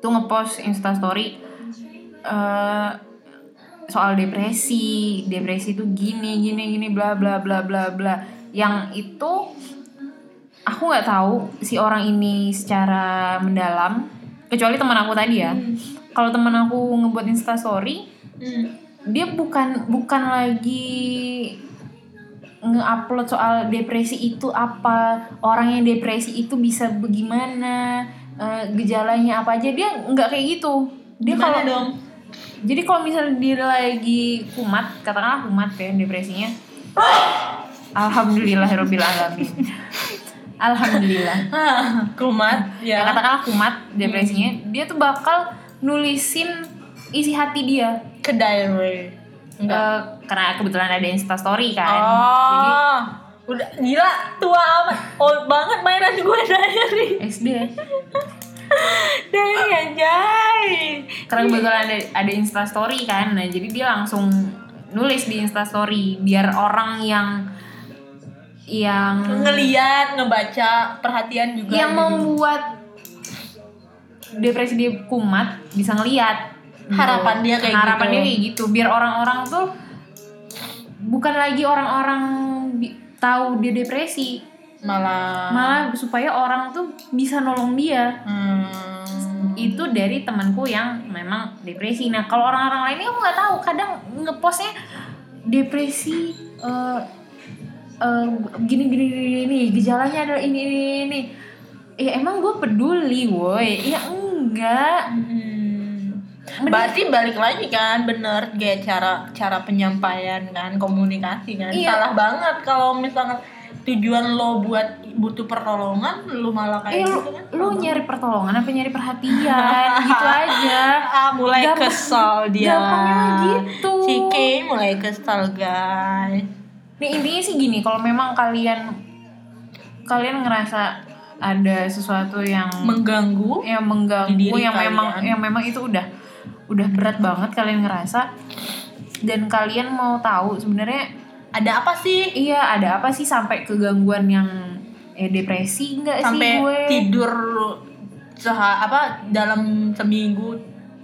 Tuh ngepost instastory eh soal depresi. Depresi tuh gini gini gini bla bla bla bla bla. Yang itu aku nggak tahu si orang ini secara mendalam kecuali teman aku tadi ya. Kalau teman aku ngebuat instastory dia bukan bukan lagi nge-upload soal depresi itu apa orang yang depresi itu bisa bagaimana eh, gejalanya apa aja. Dia nggak kayak gitu. Dia kalau dong? Jadi kalau misalnya dia lagi kumat katakanlah kumat ya depresinya. Alhamdulillahirobbilalamin *laughs* alhamdulillah. *laughs* Kumat ya. Ya katakanlah kumat depresinya dia tuh bakal nulisin isi hati dia. Ke diary. Enggak. Eh, karena kebetulan ada instastory kan. Oh. Jadi udah gila tua amat. Old banget mainan gue diary. SD *laughs* diary anjay. Karena kebetulan ada ada instastory kan. Nah jadi dia langsung nulis di instastory biar orang yang yang ngeliat ngebaca perhatian juga yang gitu. membuat depresi dia kumat bisa ngelihat gitu. Harapan dia kayak harapan gitu. dia kayak gitu biar orang-orang tuh bukan lagi orang-orang tahu dia depresi malah malah supaya orang tuh bisa nolong dia hmm, itu dari temanku yang memang depresi nah kalau orang-orang lainnya aku nggak tahu kadang ngepostnya depresi eh eh, gini gini gini gini gejalanya adalah ini ini ini. Ya emang gue peduli woi. Ya enggak. Hmm. berarti balik lagi kan bener. Kayak cara cara penyampaian kan komunikasi kan. Iya. salah banget kalau misalnya tujuan lo buat butuh pertolongan lu malah eh kayak lu, gitu kan? lu nyari pertolongan apa nyari perhatian? *laughs* Gitu aja. *laughs* Ah mulai Gampang- kesal dia. gampangnya gitu. Kay mulai kesal guys Nih intinya sih gini, kalau memang kalian kalian ngerasa ada sesuatu yang mengganggu yang mengganggu yang memang kalian. yang memang itu udah udah berat banget kalian ngerasa dan kalian mau tahu sebenarnya ada apa sih iya ada apa sih sampai ke gangguan yang eh depresi enggak sih sampai gue tidur seha apa dalam seminggu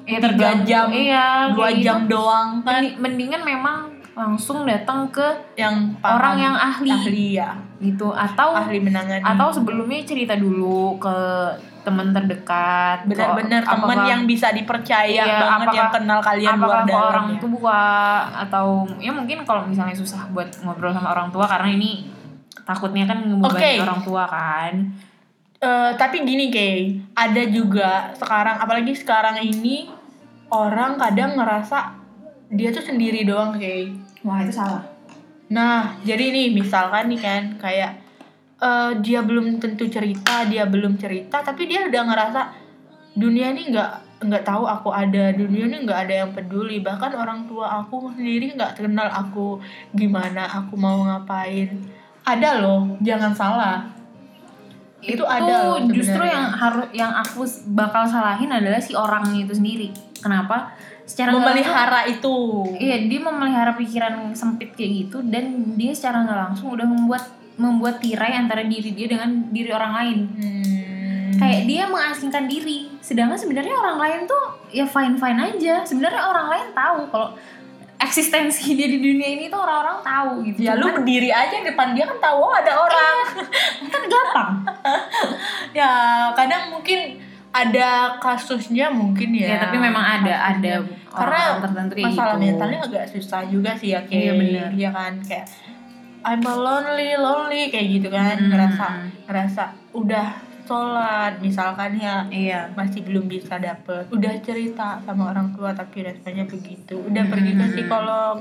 ya, tiga terganggu. jam iya dua jam gitu. doang kan Mendi- mendingan memang langsung datang ke yang Orang paham. yang ahli. ahli ya gitu atau ahli menangani atau sebelumnya cerita dulu ke teman terdekat benar-benar teman yang bisa dipercaya Iya, banget apakah- yang kenal kalian apakah luar dalam orang ya. tua atau ya mungkin kalau misalnya susah buat ngobrol sama orang tua karena ini takutnya kan ngebebani Oke. orang tua kan Eh, tapi gini Kay, ada juga sekarang apalagi sekarang ini orang kadang ngerasa dia tuh sendiri doang Kay. wah itu salah Nah, jadi nih misalkan nih kan kayak eh, dia belum tentu cerita, dia belum cerita, tapi dia udah ngerasa dunia ini nggak nggak tahu aku ada, dunia ini nggak ada yang peduli. Bahkan orang tua aku sendiri nggak kenal aku gimana, aku mau ngapain. Ada loh, jangan salah. Itu ada loh justru yang harus yang aku bakal salahin adalah si orangnya itu sendiri kenapa secara nggak langsung- Memelihara itu. Iya, dia memelihara pikiran sempit kayak gitu dan dia secara nggak langsung udah membuat membuat tirai antara diri dia dengan diri orang lain. Hmm. Kayak dia mengasingkan diri, sedangkan sebenarnya orang lain tuh ya fine fine aja. Sebenarnya orang lain tahu kalau eksistensi dia di dunia ini tuh orang-orang tahu gitu. ya lu berdiri aja di depan dia kan tahu oh, ada orang. kan gampang. *laughs* ya kadang mungkin ada kasusnya mungkin ya. Ya, tapi memang ada ada Karena orang tertentu kayak masalah gitu. mentalnya agak susah juga sih ya kayak Iya, bener. ya kan kayak I'm a lonely lonely kayak gitu kan Hmm. ngerasa ngerasa udah sholat misalkan ya Iya. masih belum bisa dapet udah cerita sama orang tua tapi responnya begitu udah pergi ke Hmm. psikolog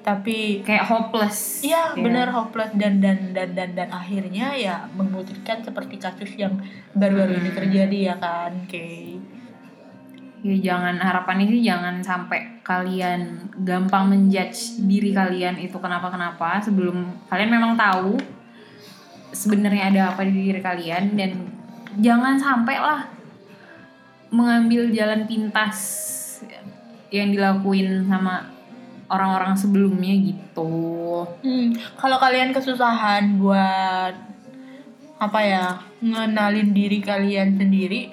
tapi Kayak hopeless. Iya Ya. benar hopeless dan dan dan dan dan akhirnya ya memutuskan seperti kasus yang baru-baru ini Hmm. terjadi ya kan, Kay. Ya jangan harapannya sih jangan sampai kalian gampang menjudge diri kalian itu kenapa-kenapa sebelum kalian memang tahu sebenarnya ada apa di diri kalian dan jangan sampai lah mengambil jalan pintas yang dilakuin sama orang-orang sebelumnya gitu. Hmm, kalau kalian kesusahan buat apa ya ngenalin diri kalian sendiri,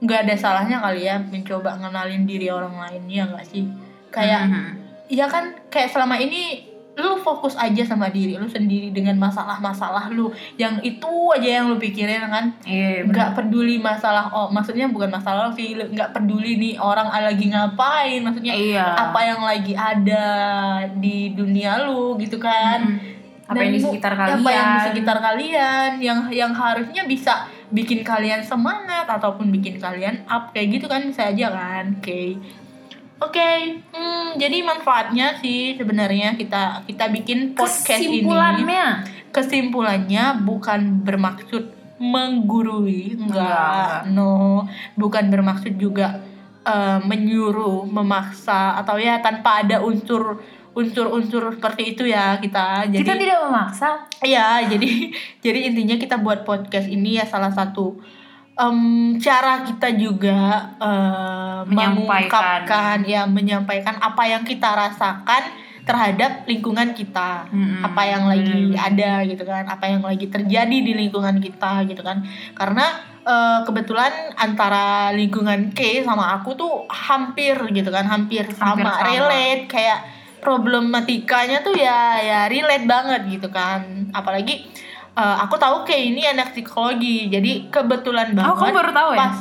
nggak ada salahnya kali ya mencoba ngenalin diri orang lain ya nggak sih? Kayak Mhm. Iya kan kayak selama ini lu fokus aja sama diri lu sendiri dengan masalah-masalah lu yang itu aja yang lu pikirin kan Iya, bener. nggak peduli masalah oh maksudnya bukan masalah lu sih nggak peduli nih orang lagi ngapain maksudnya Iya. apa yang lagi ada di dunia lu gitu kan Mhm. Apa Dan yang di sekitar apa yang di kalian. sekitar kalian yang yang harusnya bisa bikin kalian semangat ataupun bikin kalian up kayak gitu kan bisa aja kan? Oke. Oke hmm, jadi manfaatnya sih sebenarnya kita kita bikin podcast ini. Kesimpulannya? Kesimpulannya bukan bermaksud menggurui Enggak. enggak. No bukan bermaksud juga eh, menyuruh memaksa atau ya tanpa ada unsur unsur-unsur seperti itu ya kita jadi kita tidak memaksa Iya, jadi *laughs* jadi intinya kita buat podcast ini ya salah satu em, cara kita juga eh, Menyampaikan. mengungkapkan ya menyampaikan apa yang kita rasakan terhadap lingkungan kita, Mm-mm. apa yang lagi Bener-bener. ada gitu kan, apa yang lagi terjadi di lingkungan kita gitu kan. Karena eh, kebetulan antara lingkungan K sama aku tuh hampir gitu kan, hampir, Hampir sama, sama. relate kayak problematikanya tuh ya ya relate banget gitu kan apalagi eh, aku tahu kayak ini anak psikologi jadi kebetulan banget Oh, kamu baru tahu ya? pas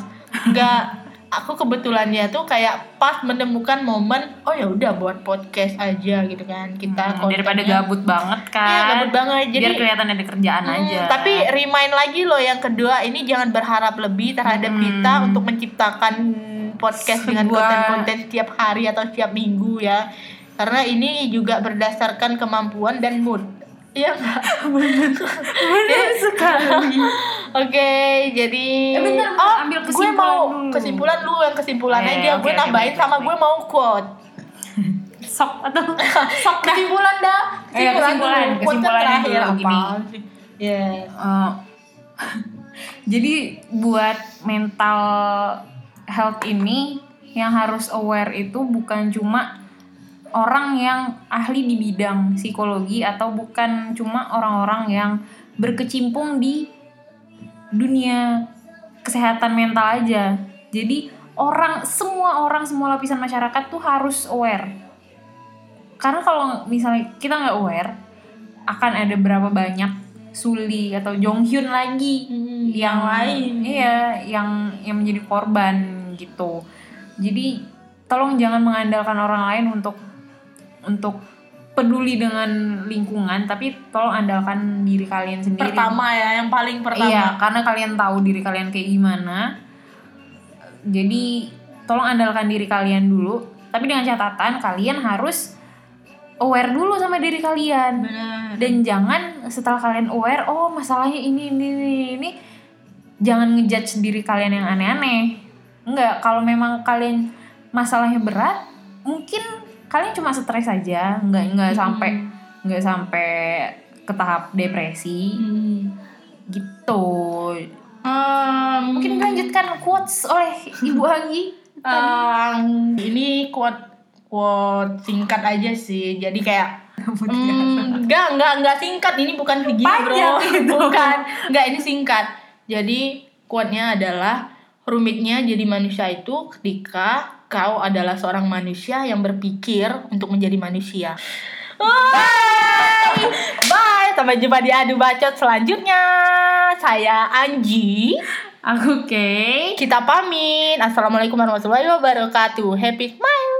nggak aku kebetulannya tuh kayak pas menemukan momen oh ya udah buat podcast aja gitu kan kita Hmm, daripada gabut banget kan Iya, gabut banget. Jadi- biar kelihatan ada kerjaan Hmm, aja Tapi remind lagi loh yang kedua ini jangan berharap lebih terhadap Hmm. kita untuk menciptakan podcast dengan Sebuah- konten-konten setiap hari atau setiap minggu ya. Karena ini juga berdasarkan kemampuan dan mood. Iya nggak? benar sekali Oke, jadi Eh, bentar, bentar, oh, ambil gue kesimpulan mau dulu. kesimpulan lu yang kesimpulan Eh, aja. oke, gue nambahin baik, sama baik, gue mau quote. sok atau *laughs* sok dah Kesimpulan dah. Iya, kesimpulan. dulu. Quote kan Kesimpulannya terakhir dulu, gini. sih? Yes. Eh, *laughs* jadi buat mental health ini yang harus aware itu bukan cuma orang yang ahli di bidang psikologi atau bukan cuma orang-orang yang berkecimpung di dunia kesehatan mental aja. Jadi orang semua orang semua lapisan masyarakat tuh harus aware. Karena kalau misalnya kita nggak aware, akan ada berapa banyak Suli atau Jonghyun lagi Hmm, yang lain. Iya, yang yang menjadi korban gitu. Jadi tolong jangan mengandalkan orang lain untuk untuk peduli dengan lingkungan, tapi tolong andalkan diri kalian sendiri. Pertama ya, yang paling pertama. Iya, karena kalian tahu diri kalian kayak gimana. Jadi tolong andalkan diri kalian dulu, tapi dengan catatan kalian harus aware dulu sama diri kalian Benar. dan jangan setelah kalian aware oh masalahnya ini ini ini, ini jangan ngejudge diri kalian yang aneh-aneh enggak kalau memang kalian masalahnya berat mungkin kalian cuma stres aja nggak nggak sampai nggak sampai ke tahap depresi Hmm. gitu Um, mungkin dilanjutkan quotes oleh ibu Anggi *laughs* um, ini quote quote singkat aja sih. Jadi kayak Hmm, enggak, enggak, enggak singkat. Ini bukan begini, bro. *laughs* Itu. Bukan. Enggak, ini singkat. Jadi, quote-nya adalah rumitnya jadi manusia itu ketika kau adalah seorang manusia yang berpikir untuk menjadi manusia. Bye. Bye. Sampai jumpa di adu bacot selanjutnya. Saya Anji. aku Kay Kita pamit. Assalamualaikum warahmatullahi wabarakatuh. Happy smile.